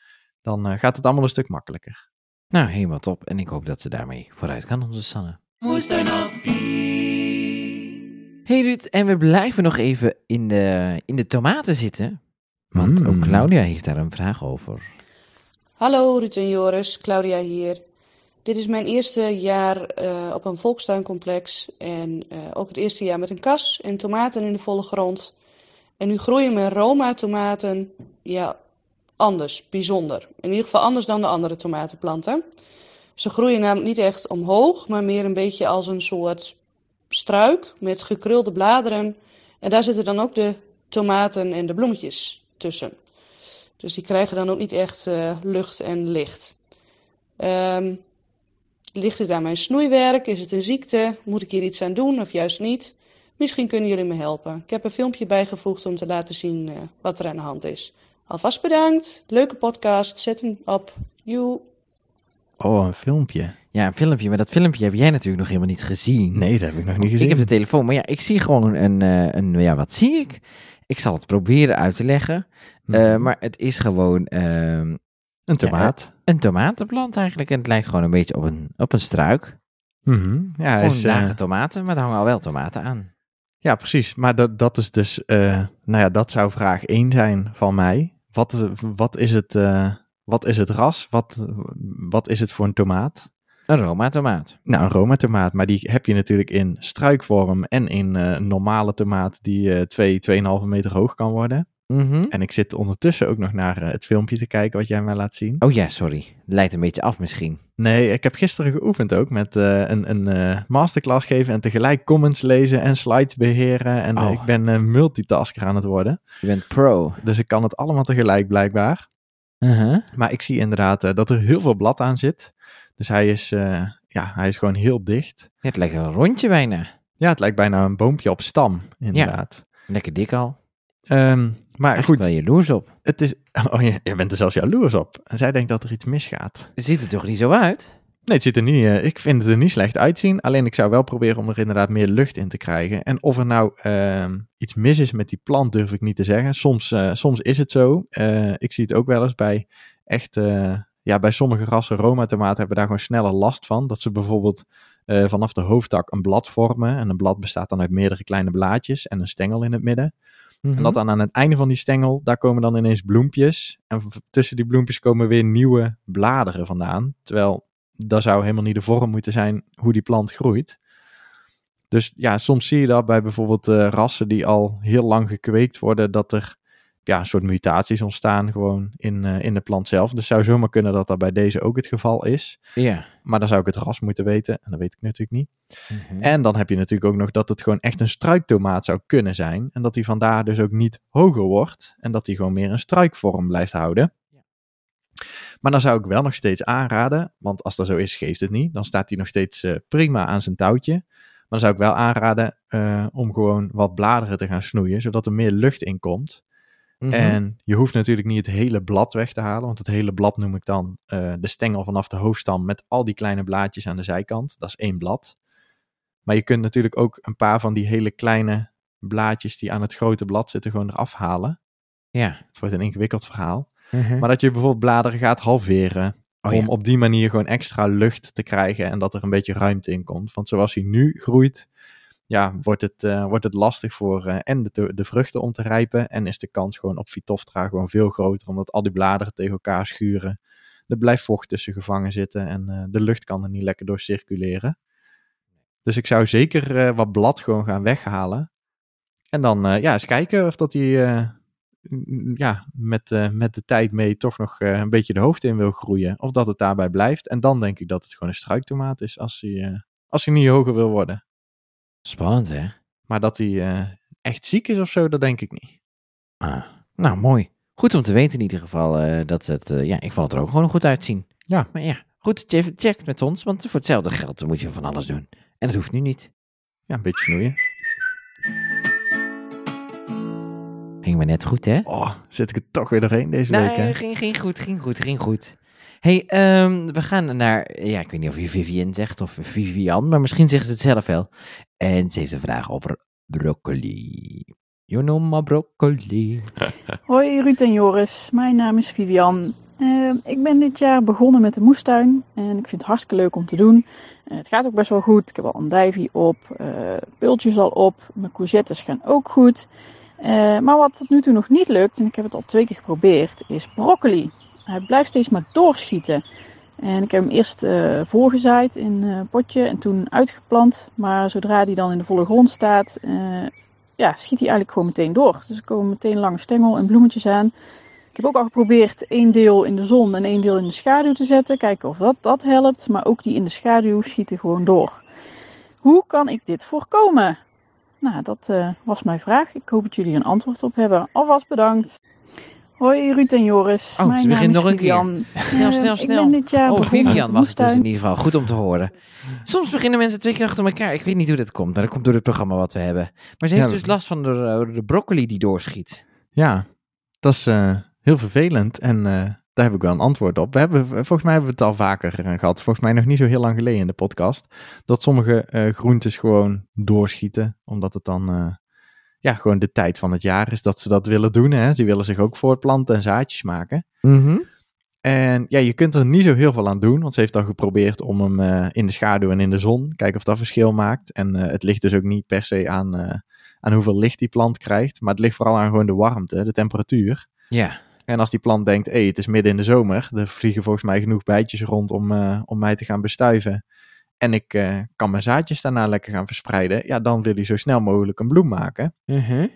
dan eh, gaat het allemaal een stuk makkelijker. Nou, helemaal top. En ik hoop dat ze daarmee vooruit kan, onze Sanne. Moestuinadvies. Hey Ruud, en we blijven nog even in de, in de tomaten zitten. Want Mm. ook Claudia heeft daar een vraag over. Hallo Ruud en Joris, Claudia hier. Dit is mijn eerste jaar eh, op een volkstuincomplex en eh, ook het eerste jaar met een kas en tomaten in de volle grond. En nu groeien mijn Roma tomaten ja, anders, bijzonder. In ieder geval anders dan de andere tomatenplanten. Ze groeien namelijk niet echt omhoog, maar meer een beetje als een soort struik met gekrulde bladeren. En daar zitten dan ook de tomaten en de bloemetjes tussen. Dus die krijgen dan ook niet echt eh, lucht en licht. Ehm, ligt het aan mijn snoeiwerk? Is het een ziekte? Moet ik hier iets aan doen of juist niet? Misschien kunnen jullie me helpen. Ik heb een filmpje bijgevoegd om te laten zien eh, wat er aan de hand is. Alvast bedankt. Leuke podcast. Zet hem op. Joe. Oh, een filmpje. Ja, een filmpje. Maar dat filmpje heb jij natuurlijk nog helemaal niet gezien. Nee, dat heb ik nog niet Ik gezien. heb de telefoon, maar ja, ik zie gewoon een, eh, een ja, wat zie ik? Ik zal het proberen uit te leggen. Eh, Mhm. maar het is gewoon ehm, een tomaat. een tomatenplant eigenlijk. En het lijkt gewoon een beetje op een, op een struik. Mhm. Ja, hij Gewoon is, eh, lage tomaten, maar er hangen al wel tomaten aan. ja, precies. Maar dat, dat is dus, eh, nou ja, dat zou vraag 1 zijn van mij. Wat, is- wat, is, het, eh, wat is het ras? Wat, wat is het voor een tomaat? Een Roma tomaat. Nou, een Roma tomaat, maar die heb je natuurlijk in struikvorm en in eh, een normale tomaat die eh 2, 2,5 meter hoog kan worden. Mhm. En ik zit ondertussen ook nog naar eh, het filmpje te kijken wat jij mij laat zien. Oh ja, sorry. Lijkt een beetje af misschien. Nee, ik heb gisteren geoefend ook met eh, een, een eh, masterclass geven en tegelijk comments lezen en slides beheren. En eh, Oh. ik ben een multitasker aan het worden. Je bent pro. Dus ik kan het allemaal tegelijk blijkbaar. Uh-huh. Maar ik zie inderdaad eh, dat er heel veel blad aan zit. Dus hij is, eh, ja, hij is gewoon heel dicht. Ja, het lijkt een rondje bijna. Ja, het lijkt bijna een boompje op stam, inderdaad. Lekker dik al. Ehm, maar goed, wel jaloers op. het is... [LAUGHS] Oh, je, je bent er zelfs jaloers op. En zij denkt dat er iets misgaat. Ziet er toch niet zo uit? Nee, het ziet er niet... eh, ik vind het er niet slecht uitzien. Alleen ik zou wel proberen om er inderdaad meer lucht in te krijgen. En of er nou ehm, iets mis is met die plant, durf ik niet te zeggen. Soms, eh, soms is het zo. Ik zie het ook wel eens bij echt... ja, bij sommige rassen Roma-tomaten hebben daar gewoon sneller last van. Dat ze bijvoorbeeld eh, vanaf de hoofdtak een blad vormen. En een blad bestaat dan uit meerdere kleine blaadjes en een stengel in het midden. Mhm. En dat dan aan het einde van die stengel, daar komen dan ineens bloempjes. En tussen die bloempjes komen weer nieuwe bladeren vandaan. Terwijl dat zou helemaal niet de vorm moeten zijn hoe die plant groeit. Dus ja, soms zie je dat bij bijvoorbeeld eh, rassen die al heel lang gekweekt worden, dat er ja, een soort mutaties ontstaan gewoon in, eh, in de plant zelf. Dus zou zomaar kunnen dat dat bij deze ook het geval is. Ja. Maar dan zou ik het ras moeten weten en dat weet ik natuurlijk niet. Mhm. En dan heb je natuurlijk ook nog dat het gewoon echt een struiktomaat zou kunnen zijn. En dat die vandaar dus ook niet hoger wordt. En dat die gewoon meer een struikvorm blijft houden. Maar dan zou ik wel nog steeds aanraden, want als dat zo is, geeft het niet. Dan staat hij nog steeds eh, prima aan zijn touwtje. Maar dan zou ik wel aanraden eh, om gewoon wat bladeren te gaan snoeien, zodat er meer lucht in komt. Mhm. En je hoeft natuurlijk niet het hele blad weg te halen, want het hele blad noem ik dan eh, de stengel vanaf de hoofdstam met al die kleine blaadjes aan de zijkant. Dat is één blad. Maar je kunt natuurlijk ook een paar van die hele kleine blaadjes die aan het grote blad zitten gewoon eraf halen. Ja. Het wordt een ingewikkeld verhaal. Mhm. Maar dat je bijvoorbeeld bladeren gaat halveren. Oh, om ja. op die manier gewoon extra lucht te krijgen en dat er een beetje ruimte in komt. Want zoals hij nu groeit, ja, wordt het, eh, wordt het lastig voor eh, en de, de vruchten om te rijpen. En is de kans gewoon op Phytophthora gewoon veel groter, omdat al die bladeren tegen elkaar schuren. Er blijft vocht tussen gevangen zitten en eh, de lucht kan er niet lekker door circuleren. Dus ik zou zeker wat blad gewoon gaan weghalen. En dan ja, eens kijken of dat hij ja, met, met de tijd mee toch nog een beetje de hoogte in wil groeien. Of dat het daarbij blijft. En dan denk ik dat het gewoon een struiktomaat is als hij, als hij niet hoger wil worden. Spannend, hè? Maar dat hij eh, echt ziek is of zo, dat denk ik niet. Ah, nou, mooi. Goed om te weten in ieder geval eh, dat het... eh, ja, ik vond het er ook gewoon goed uitzien. Ja. Maar ja, goed dat je even checkt met ons, want voor hetzelfde geld moet je van alles doen. En dat hoeft nu niet. Ja, een beetje snoeien. Ging maar net goed, hè? Oh, zit ik er toch weer doorheen deze Nee, week, hè? ging, ging goed, ging goed, ging goed. Hey, ehm, we gaan naar... Ja, ik weet niet of je Vivian zegt of Vivian, maar misschien zegt ze het zelf wel. En ze heeft een vraag over broccoli. My broccoli. [LAUGHS] Hoi Ruud en Joris, mijn naam is Vivian. Eh, ik ben dit jaar begonnen met de moestuin en ik vind het hartstikke leuk om te doen. Eh, het gaat ook best wel goed. Ik heb al andijvie op, eh pultjes al op, mijn courgettes gaan ook goed. Eh, maar wat tot nu toe nog niet lukt, en ik heb het al twee keer geprobeerd, is broccoli. Hij blijft steeds maar doorschieten. En ik heb hem eerst eh, voorgezaaid in een potje en toen uitgeplant. Maar zodra hij dan in de volle grond staat, eh, ja, schiet hij eigenlijk gewoon meteen door. Dus er komen meteen lange stengel en bloemetjes aan. Ik heb ook al geprobeerd één deel in de zon en één deel in de schaduw te zetten. Kijken of dat, dat helpt. Maar ook die in de schaduw schieten gewoon door. Hoe kan ik dit voorkomen? Nou, dat eh, was mijn vraag. Ik hoop dat jullie een antwoord op hebben. Alvast bedankt. Hoi Ruud en Joris. Oh, ze mijn naam begint is nog een keer. Snel, Eh, snel, [LAUGHS] Ik snel. ben dit jaar Oh, Vivian was het dus in ieder geval. Goed om te horen. Soms beginnen mensen twee keer achter elkaar. Ik weet niet hoe dat komt, maar dat komt door het programma wat we hebben. Maar ze heeft Ja, dus last van de, de broccoli die doorschiet. Ja, dat is eh, heel vervelend en eh, daar heb ik wel een antwoord op. We hebben, volgens mij hebben we het al vaker eh, gehad, volgens mij nog niet zo heel lang geleden in de podcast, dat sommige eh, groentes gewoon doorschieten, omdat het dan eh, ja, gewoon de tijd van het jaar is dat ze dat willen doen. Hè? Ze willen zich ook voortplanten en zaadjes maken. En ja, je kunt er niet zo heel veel aan doen, want ze heeft al geprobeerd om hem eh, in de schaduw en in de zon, kijken of dat verschil maakt. En eh, het ligt dus ook niet per se aan, eh, aan hoeveel licht die plant krijgt, maar het ligt vooral aan gewoon de warmte, de temperatuur. Ja. En als die plant denkt, hé, hey, het is midden in de zomer, er vliegen volgens mij genoeg bijtjes rond om, om mij te gaan bestuiven. En ik eh, kan mijn zaadjes daarna lekker gaan verspreiden. Ja, dan wil hij zo snel mogelijk een bloem maken. Mhm.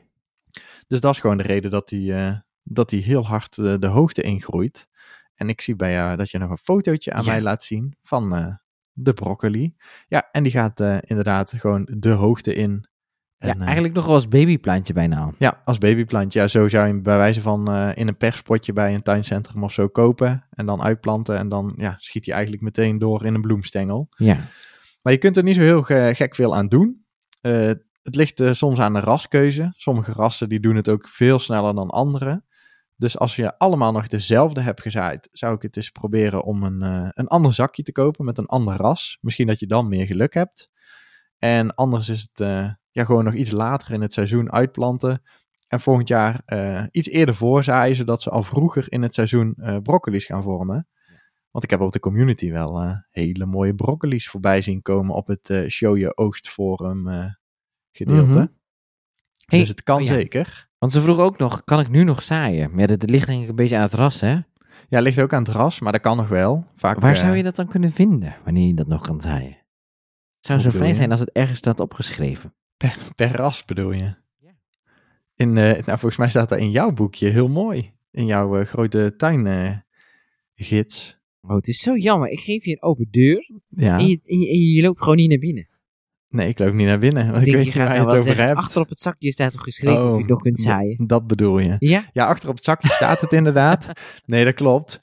Dus dat is gewoon de reden dat hij, eh, dat hij heel hard eh, de hoogte ingroeit. En ik zie bij jou dat je nog een fotootje aan Ja. mij laat zien van de broccoli. Ja, en die gaat inderdaad gewoon de hoogte in. En, ja, eh, eigenlijk nog wel als babyplantje bijna ja, als babyplantje. Ja, zo zou je hem bij wijze van eh, in een perspotje bij een tuincentrum of zo kopen. En dan uitplanten. En dan ja, schiet hij eigenlijk meteen door in een bloemstengel. Ja. Maar je kunt er niet zo heel ge- gek veel aan doen. Eh, het ligt soms aan de raskeuze. Sommige rassen die doen het ook veel sneller dan andere. Dus als je allemaal nog dezelfde hebt gezaaid, zou ik het eens proberen om een, een ander zakje te kopen met een ander ras. Misschien dat je dan meer geluk hebt. En anders is het ja, gewoon nog iets later in het seizoen uitplanten. En volgend jaar eh, iets eerder voorzaaien, zodat ze al vroeger in het seizoen eh broccoli's gaan vormen. Want ik heb op de community wel eh, hele mooie broccoli's voorbij zien komen op het eh Show Je Oogst Forum gedeelte. Mhm. Hey, dus het kan oh ja. zeker. Want ze vroeg ook nog, kan ik nu nog zaaien? Maar ja, dat ligt denk ik een beetje aan het ras, hè? Ja, ligt ook aan het ras, maar dat kan nog wel. Vaak, Waar zou je dat dan kunnen vinden, wanneer je dat nog kan zaaien? Het zou zo Hoe fijn je? zijn als het ergens staat opgeschreven. Per, per ras bedoel je? In, eh, nou, volgens mij staat dat in jouw boekje heel mooi. In jouw eh, grote tuingids. Oh, het is zo jammer. Ik geef je een open deur ja. en, je, en, je, en je loopt gewoon niet naar binnen. Nee, ik loop niet naar binnen. Want Ik weet je niet waar nou je wel het over hebt. achter op het zakje staat toch geschreven of je het nog kunt zaaien. Dat bedoel je. Ja? Ja, achter op het zakje staat het inderdaad. [LAUGHS] Nee, dat klopt.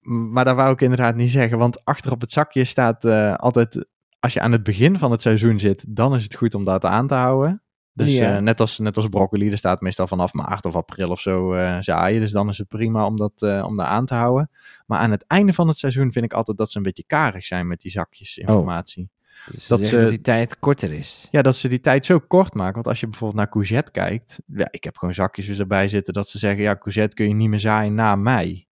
Maar dat wou ik inderdaad niet zeggen. Want achter op het zakje staat eh, altijd... Als je aan het begin van het seizoen zit, dan is het goed om dat aan te houden. Dus Ja. eh, net, als, net als broccoli, er staat meestal vanaf maart of april of zo eh, zaaien. Dus dan is het prima om dat, eh, om dat aan te houden. Maar aan het einde van het seizoen vind ik altijd dat ze een beetje karig zijn met die zakjes informatie. Dus Dat dat, ze- die tijd korter is. Ja, dat ze die tijd zo kort maken. Want als je bijvoorbeeld naar courgette kijkt. Ja, ik heb gewoon zakjes dus erbij zitten dat ze zeggen... Ja, courgette kun je niet meer zaaien na mei.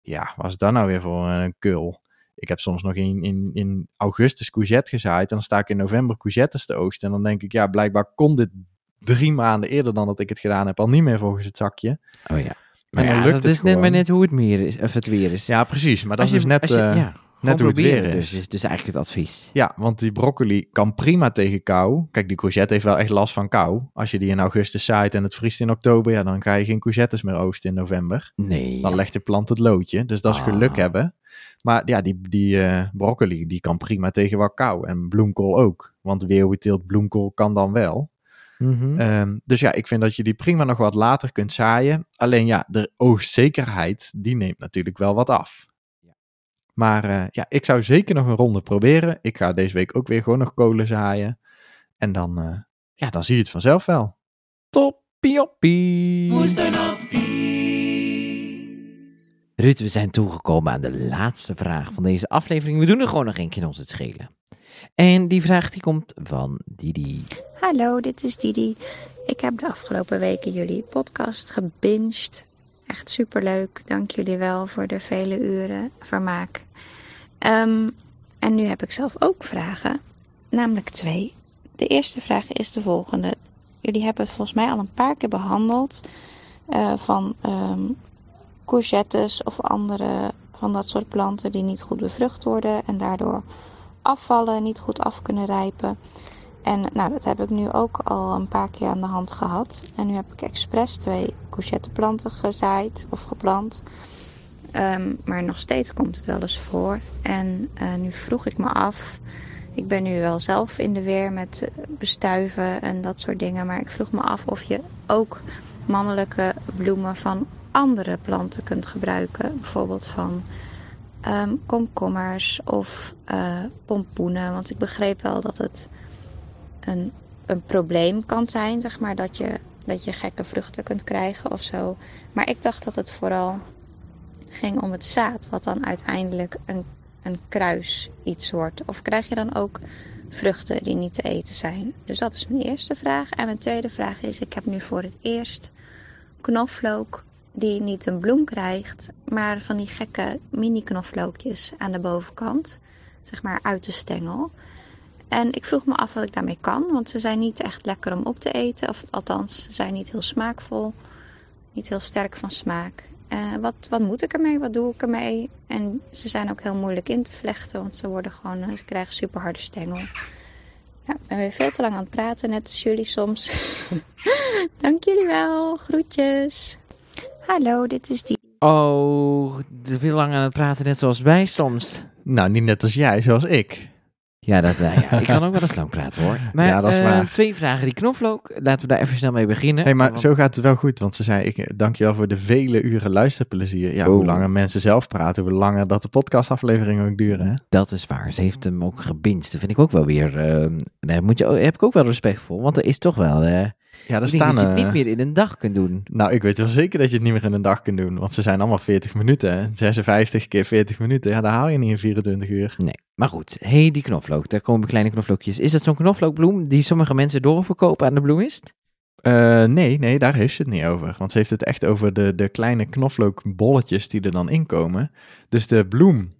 Ja, wat is dat nou weer voor een kul? Ik heb soms nog in, in, in augustus courgette gezaaid. En dan sta ik in november courgettes te oogsten. En dan denk ik, ja, blijkbaar kon dit drie maanden eerder dan dat ik het gedaan heb... al niet meer volgens het zakje. Oh ja. Maar dan lukt dat het is net maar net hoe het, meer is, of het weer is. Ja, precies. Maar dat Als is je- dus net, je- eh, net hoe het weer Dus, is. is dus eigenlijk het advies. Ja, want die broccoli kan prima tegen kou. Kijk, die courgette heeft wel echt last van kou. Als je die in augustus zaait en het vriest in oktober, ja, dan ga je geen courgettes meer oogsten in november. Nee. Dan legt de plant het loodje, dus dat is geluk Ah. hebben. Maar ja, die, die eh, broccoli, die kan prima tegen wat kou. En bloemkool ook, want weeuwteelt bloemkool kan dan wel. Mhm. Ehm, dus ja, ik vind dat je die prima nog wat later kunt zaaien. Alleen ja, de oogstzekerheid, die neemt natuurlijk wel wat af. Maar eh, ja, ik zou zeker nog een ronde proberen. Ik ga deze week ook weer gewoon nog kolen zaaien. En dan, eh, ja, dan zie je het vanzelf wel. Toppie-oppie. Moestuinadvies. Ruud, we zijn toegekomen aan de laatste vraag van deze aflevering. We doen er gewoon nog keer in ons het schelen. En die vraag die komt van Didi. Hallo, dit is Didi. Ik heb de afgelopen weken jullie podcast gebinged. Echt superleuk. Dank jullie wel voor de vele uren vermaak. Ehm, en nu heb ik zelf ook vragen, namelijk twee. De eerste vraag is de volgende. Jullie hebben het volgens mij al een paar keer behandeld eh, van ehm, courgettes of andere van dat soort planten die niet goed bevrucht worden en daardoor afvallen, niet goed af kunnen rijpen. En nou, dat heb ik nu ook al een paar keer aan de hand gehad. En nu heb ik expres twee courgetteplanten gezaaid of geplant. Ehm, maar nog steeds komt het wel eens voor. En eh, nu vroeg ik me af. Ik ben nu wel zelf in de weer met bestuiven en dat soort dingen. Maar ik vroeg me af of je ook mannelijke bloemen van andere planten kunt gebruiken. Bijvoorbeeld van ehm, komkommers of eh, pompoenen. Want ik begreep wel dat het een, een probleem kan zijn, zeg maar, dat je, dat je gekke vruchten kunt krijgen of zo. Maar ik dacht dat het vooral ging om het zaad, wat dan uiteindelijk een, een kruis iets wordt. Of krijg je dan ook vruchten die niet te eten zijn? Dus dat is mijn eerste vraag. En mijn tweede vraag is, ik heb nu voor het eerst knoflook die niet een bloem krijgt, maar van die gekke mini knoflookjes aan de bovenkant, zeg maar uit de stengel. En ik vroeg me af wat ik daarmee kan, want ze zijn niet echt lekker om op te eten. Of althans, ze zijn niet heel smaakvol, niet heel sterk van smaak. Eh, wat, wat moet ik ermee? Wat doe ik ermee? En ze zijn ook heel moeilijk in te vlechten, want ze worden gewoon, eh, ze krijgen super harde stengel. Nou, ik ben weer veel te lang aan het praten, net als jullie soms. [LAUGHS] Dank jullie wel, groetjes. Hallo, dit is die. Oh, veel lang aan het praten, net zoals wij soms. Nou, niet net als jij, zoals ik. Ja, dat, nou ja, ik kan ook wel eens lang praten hoor. [LAUGHS] Maar, Ja, dat is eh, waar. Twee vragen. Die knoflook, laten we daar even snel mee beginnen. hey, maar Want- zo gaat het wel goed. Want ze zei, ik dankjewel voor de vele uren luisterplezier. Ja, hoe Oh. langer mensen zelf praten, hoe langer dat de podcastafleveringen ook duren. Hè? Dat is waar. Ze heeft hem ook gebinged. Dat vind ik ook wel weer. eh, daar moet je, heb ik ook wel respect voor. Want er is toch wel. eh Ja, denk staan... dat je het eh, niet meer in een dag kunt doen. Nou, ik weet wel zeker dat je het niet meer in een dag kunt doen. Want ze zijn allemaal 40 minuten. hè. 56 keer 40 minuten. Ja, daar haal je niet in 24 uur. Nee. Maar goed, hey, die knoflook. Daar komen kleine knoflookjes. Is dat zo'n knoflookbloem die sommige mensen doorverkopen aan de bloemist? Eh, nee, nee, daar heeft ze het niet over. Want ze heeft het echt over de, de kleine knoflookbolletjes die er dan in komen. Dus de bloem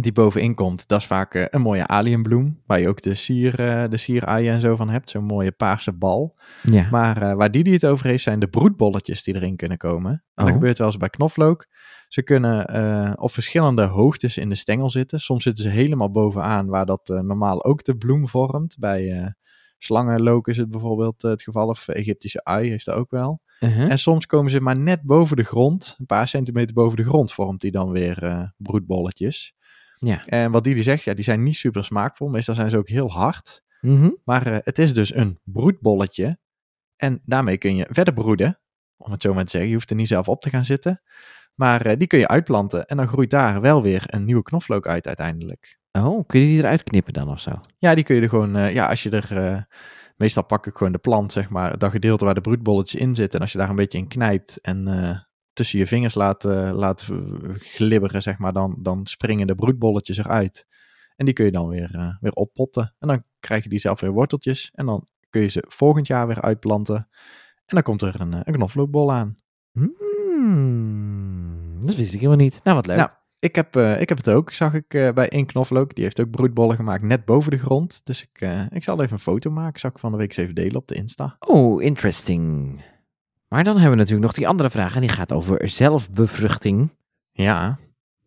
die bovenin komt, dat is vaak eh, een mooie alienbloem. Waar je ook de, sier, eh de sieraaien en zo van hebt. Zo'n mooie paarse bal. Ja. Maar eh, waar die die het over heeft, zijn de broedbolletjes die erin kunnen komen. En dat Oh. gebeurt wel eens bij knoflook. Ze kunnen op verschillende hoogtes in de stengel zitten. Soms zitten ze helemaal bovenaan, waar dat normaal ook de bloem vormt. Bij slangenlook is het bijvoorbeeld het geval, of Egyptische ui heeft dat ook wel. Uh-huh. En soms komen ze maar net boven de grond, een paar centimeter boven de grond, vormt die dan weer broedbolletjes. Ja. En wat die zegt, ja, die zijn niet super smaakvol. Meestal zijn ze ook heel hard. Mhm. Maar eh, het is dus een broedbolletje. En daarmee kun je verder broeden. Om het zo maar te zeggen. Je hoeft er niet zelf op te gaan zitten. Maar eh, die kun je uitplanten. En dan groeit daar wel weer een nieuwe knoflook uit uiteindelijk. Oh, kun je die eruit knippen dan of zo? Ja, die kun je er gewoon... eh, ja, als je er... meestal pak ik gewoon de plant, zeg maar. Dat gedeelte waar de broedbolletjes in zitten. En als je daar een beetje in knijpt. En tussen je vingers laat, laat v- glibberen, zeg maar. Dan, dan springen de broedbolletjes eruit. En die kun je dan weer, eh, weer oppotten. En dan krijg je die zelf weer worteltjes. En dan kun je ze volgend jaar weer uitplanten. En dan komt er een, eh, een knoflookbol aan. Hmm, dat wist ik helemaal niet. Nou, wat leuk. Nou, ik heb, eh, ik heb het ook, zag ik bij één knoflook. Die heeft ook broedbollen gemaakt net boven de grond. Dus ik, ik zal even een foto maken. Zal ik van de week eens even delen op de Insta. Oh, interesting. Maar dan hebben we natuurlijk nog die andere vraag. En die gaat over zelfbevruchting. Ja,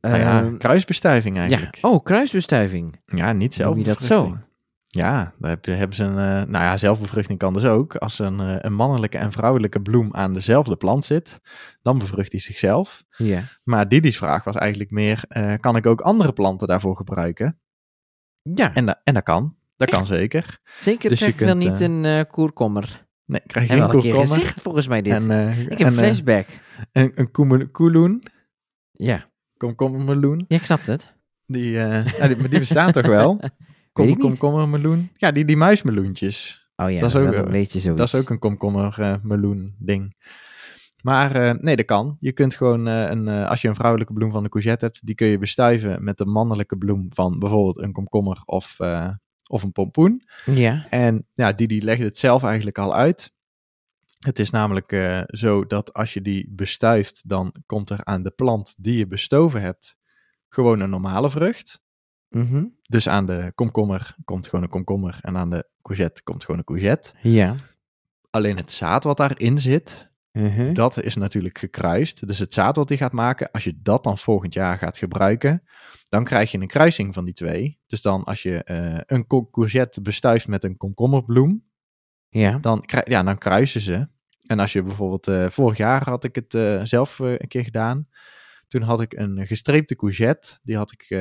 nou ja Ehm, kruisbestuiving ja. eigenlijk. Oh, kruisbestuiving. Ja, niet Noem je dat zelfbevruchting. Ja, daar hebben ze een. eh, nou ja, zelfbevruchting kan dus ook. Als een, eh, een mannelijke en vrouwelijke bloem aan dezelfde plant zit, dan bevrucht hij zichzelf. Ja. Maar Didi's vraag was eigenlijk meer: eh, kan ik ook andere planten daarvoor gebruiken? Ja, En, da- en dat kan. Dat kan zeker. zeker dus je krijg je dan kunt, niet een eh koerkommer. Nee, krijg je Heb geen een komkommer. gezegd volgens mij dit. En, eh, ik heb en, een eh, flashback. een, een koeloen, ja. komkommermeloen. ja, ik snap het. Die, eh, die, die bestaan toch wel? [LAUGHS] Kom, komkommermeloen. Ja, die, die muismeloentjes. Oh ja, Dat is ook, dan eh, weet je zoiets. Dat is ook een komkommermeloen ding. Maar eh, nee, dat kan. Je kunt gewoon, eh, een, eh, als je een vrouwelijke bloem van de courgette hebt, die kun je bestuiven met de mannelijke bloem van bijvoorbeeld een komkommer of, eh, of een pompoen. Ja. En ja, die, die legde het zelf eigenlijk al uit. Het is namelijk eh, zo dat als je die bestuift, dan komt er aan de plant die je bestoven hebt gewoon een normale vrucht. Mhm. Dus aan de komkommer komt gewoon een komkommer en aan de courgette komt gewoon een courgette. Ja. Alleen het zaad wat daarin zit, Mhm. dat is natuurlijk gekruist. Dus het zaad wat hij gaat maken, als je dat dan volgend jaar gaat gebruiken, dan krijg je een kruising van die twee. Dus dan als je eh, een co- courgette bestuift met een komkommerbloem, Ja. dan, ja, dan kruisen ze. En als je bijvoorbeeld, eh, vorig jaar had ik het eh, zelf een keer gedaan. Toen had ik een gestreepte courgette, die had ik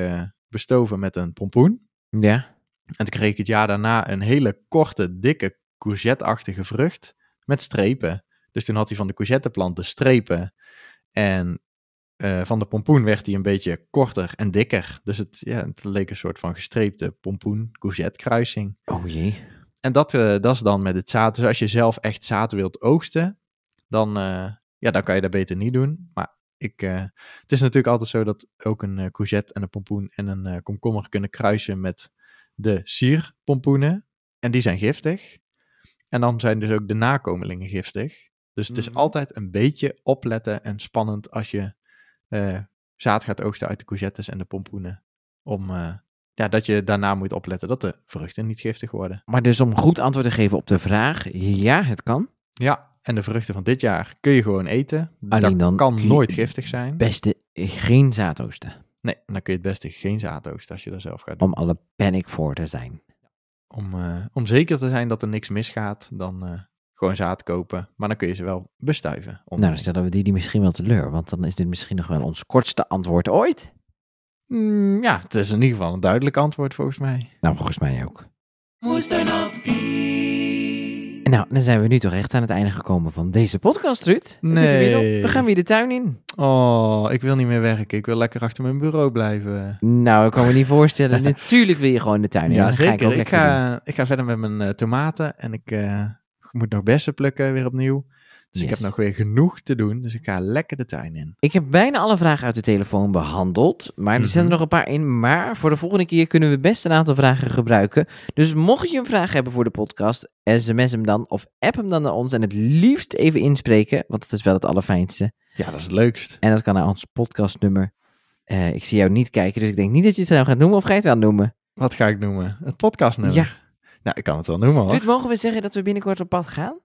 bestoven met een pompoen. Ja. En toen kreeg ik het jaar daarna een hele korte, dikke courgette-achtige vrucht met strepen. Dus toen had hij van de courgetteplant de strepen. En eh, van de pompoen werd hij een beetje korter en dikker. Dus het, ja, het leek een soort van gestreepte pompoen-courgette kruising. Oh jee. En dat, eh, dat is dan met het zaad. Dus als je zelf echt zaad wilt oogsten, dan, eh, ja, dan kan je dat beter niet doen. Maar ik, het is natuurlijk altijd zo dat ook een courgette en een pompoen en een komkommer kunnen kruisen met de sierpompoenen. En die zijn giftig. En dan zijn dus ook de nakomelingen giftig. Dus het is Mhm. altijd een beetje opletten en spannend als je eh, zaad gaat oogsten uit de courgettes en de pompoenen. Om, eh, ja, dat je daarna moet opletten dat de vruchten niet giftig worden. Maar dus om goed antwoord te geven op de vraag, ja, het kan. Ja, en de vruchten van dit jaar kun je gewoon eten. Alleen dat dan kan nooit giftig zijn. Beste, geen zaadoosten. Nee, dan kun je het beste geen zaad oogsten als je dat zelf gaat doen. Om alle panic voor te zijn. Om, eh, om zeker te zijn dat er niks misgaat, dan gewoon zaad kopen. Maar dan kun je ze wel bestuiven. Nou, dan stellen we die, die misschien wel teleur. Want dan is dit misschien nog wel ons kortste antwoord ooit. Mm, ja, het is in ieder geval een duidelijk antwoord volgens mij. Nou, volgens mij ook. Moestuinadvies. Nou, dan zijn we nu toch echt aan het einde gekomen van deze podcast, Ruud. We, zitten weer op. Nee. we gaan weer de tuin in. Oh, ik wil niet meer werken. Ik wil lekker achter mijn bureau blijven. Nou, dat kan me niet voorstellen. [LAUGHS] Natuurlijk wil je gewoon de tuin in. Ja, ga ik zeker. Ik, doen. ga, ik ga verder met mijn eh, tomaten en ik eh, moet nog bessen plukken weer opnieuw. Dus ik heb nog weer genoeg te doen. Dus ik ga lekker de tuin in. Ik heb bijna alle vragen uit de telefoon behandeld. Maar er zitten er Mhm. nog een paar in. Maar voor de volgende keer kunnen we best een aantal vragen gebruiken. Dus mocht je een vraag hebben voor de podcast, sms hem dan of app hem dan naar ons. En het liefst even inspreken, want dat is wel het allerfijnste. Ja, dat is het leukst. En dat kan naar ons podcastnummer. Eh, ik zie jou niet kijken, dus ik denk niet dat je het nou gaat noemen. Of ga je het wel noemen? Wat ga ik noemen? Het podcastnummer? Ja. Nou, ik kan het wel noemen hoor. Ruud, mogen we zeggen dat we binnenkort op pad gaan?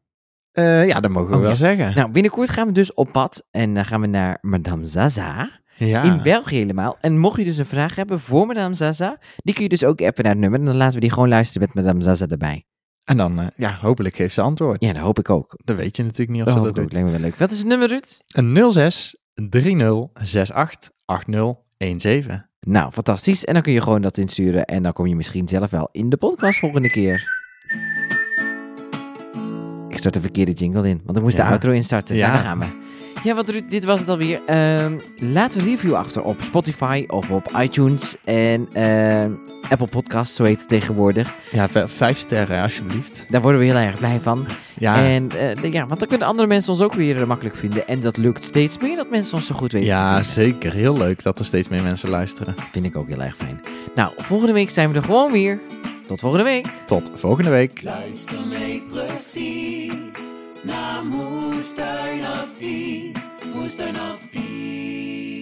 Eh, ja, dat mogen we Oh, wel ja. zeggen. Nou, binnenkort gaan we dus op pad. En dan gaan we naar Madame Zaza. Ja. In België helemaal. En mocht je dus een vraag hebben voor Madame Zaza, die kun je dus ook appen naar het nummer. En dan laten we die gewoon luisteren met Madame Zaza erbij. En dan, eh, ja, hopelijk geeft ze antwoord. Ja, dat hoop ik ook. Dat weet je natuurlijk niet of Dat ze dat doet. Lijkt me wel leuk. Wat is het nummer, Ruud? Een 06 30 68 8017. Nou, fantastisch. En dan kun je gewoon dat insturen. En dan kom je misschien zelf wel in de podcast volgende keer. Ik start de verkeerde jingle in, want ik moest de outro instarten. Ja, daar gaan we. Ja, wat Ruud, dit was het alweer. Ehm laat een review achter op Spotify of op iTunes en ehm, Apple Podcasts, zo heet het tegenwoordig. Ja, vijf sterren alsjeblieft. Daar worden we heel erg blij van. Ja, En eh, de- ja, want dan kunnen andere mensen ons ook weer eh, makkelijk vinden. En dat lukt steeds meer dat mensen ons zo goed weten te ja zeker. Heel leuk dat er steeds meer mensen luisteren. Vind ik ook heel erg fijn. Nou, volgende week zijn we er gewoon weer. Tot volgende week. Tot volgende week. Luister mee precies naar Moestuinadvies. Moestuinadvies.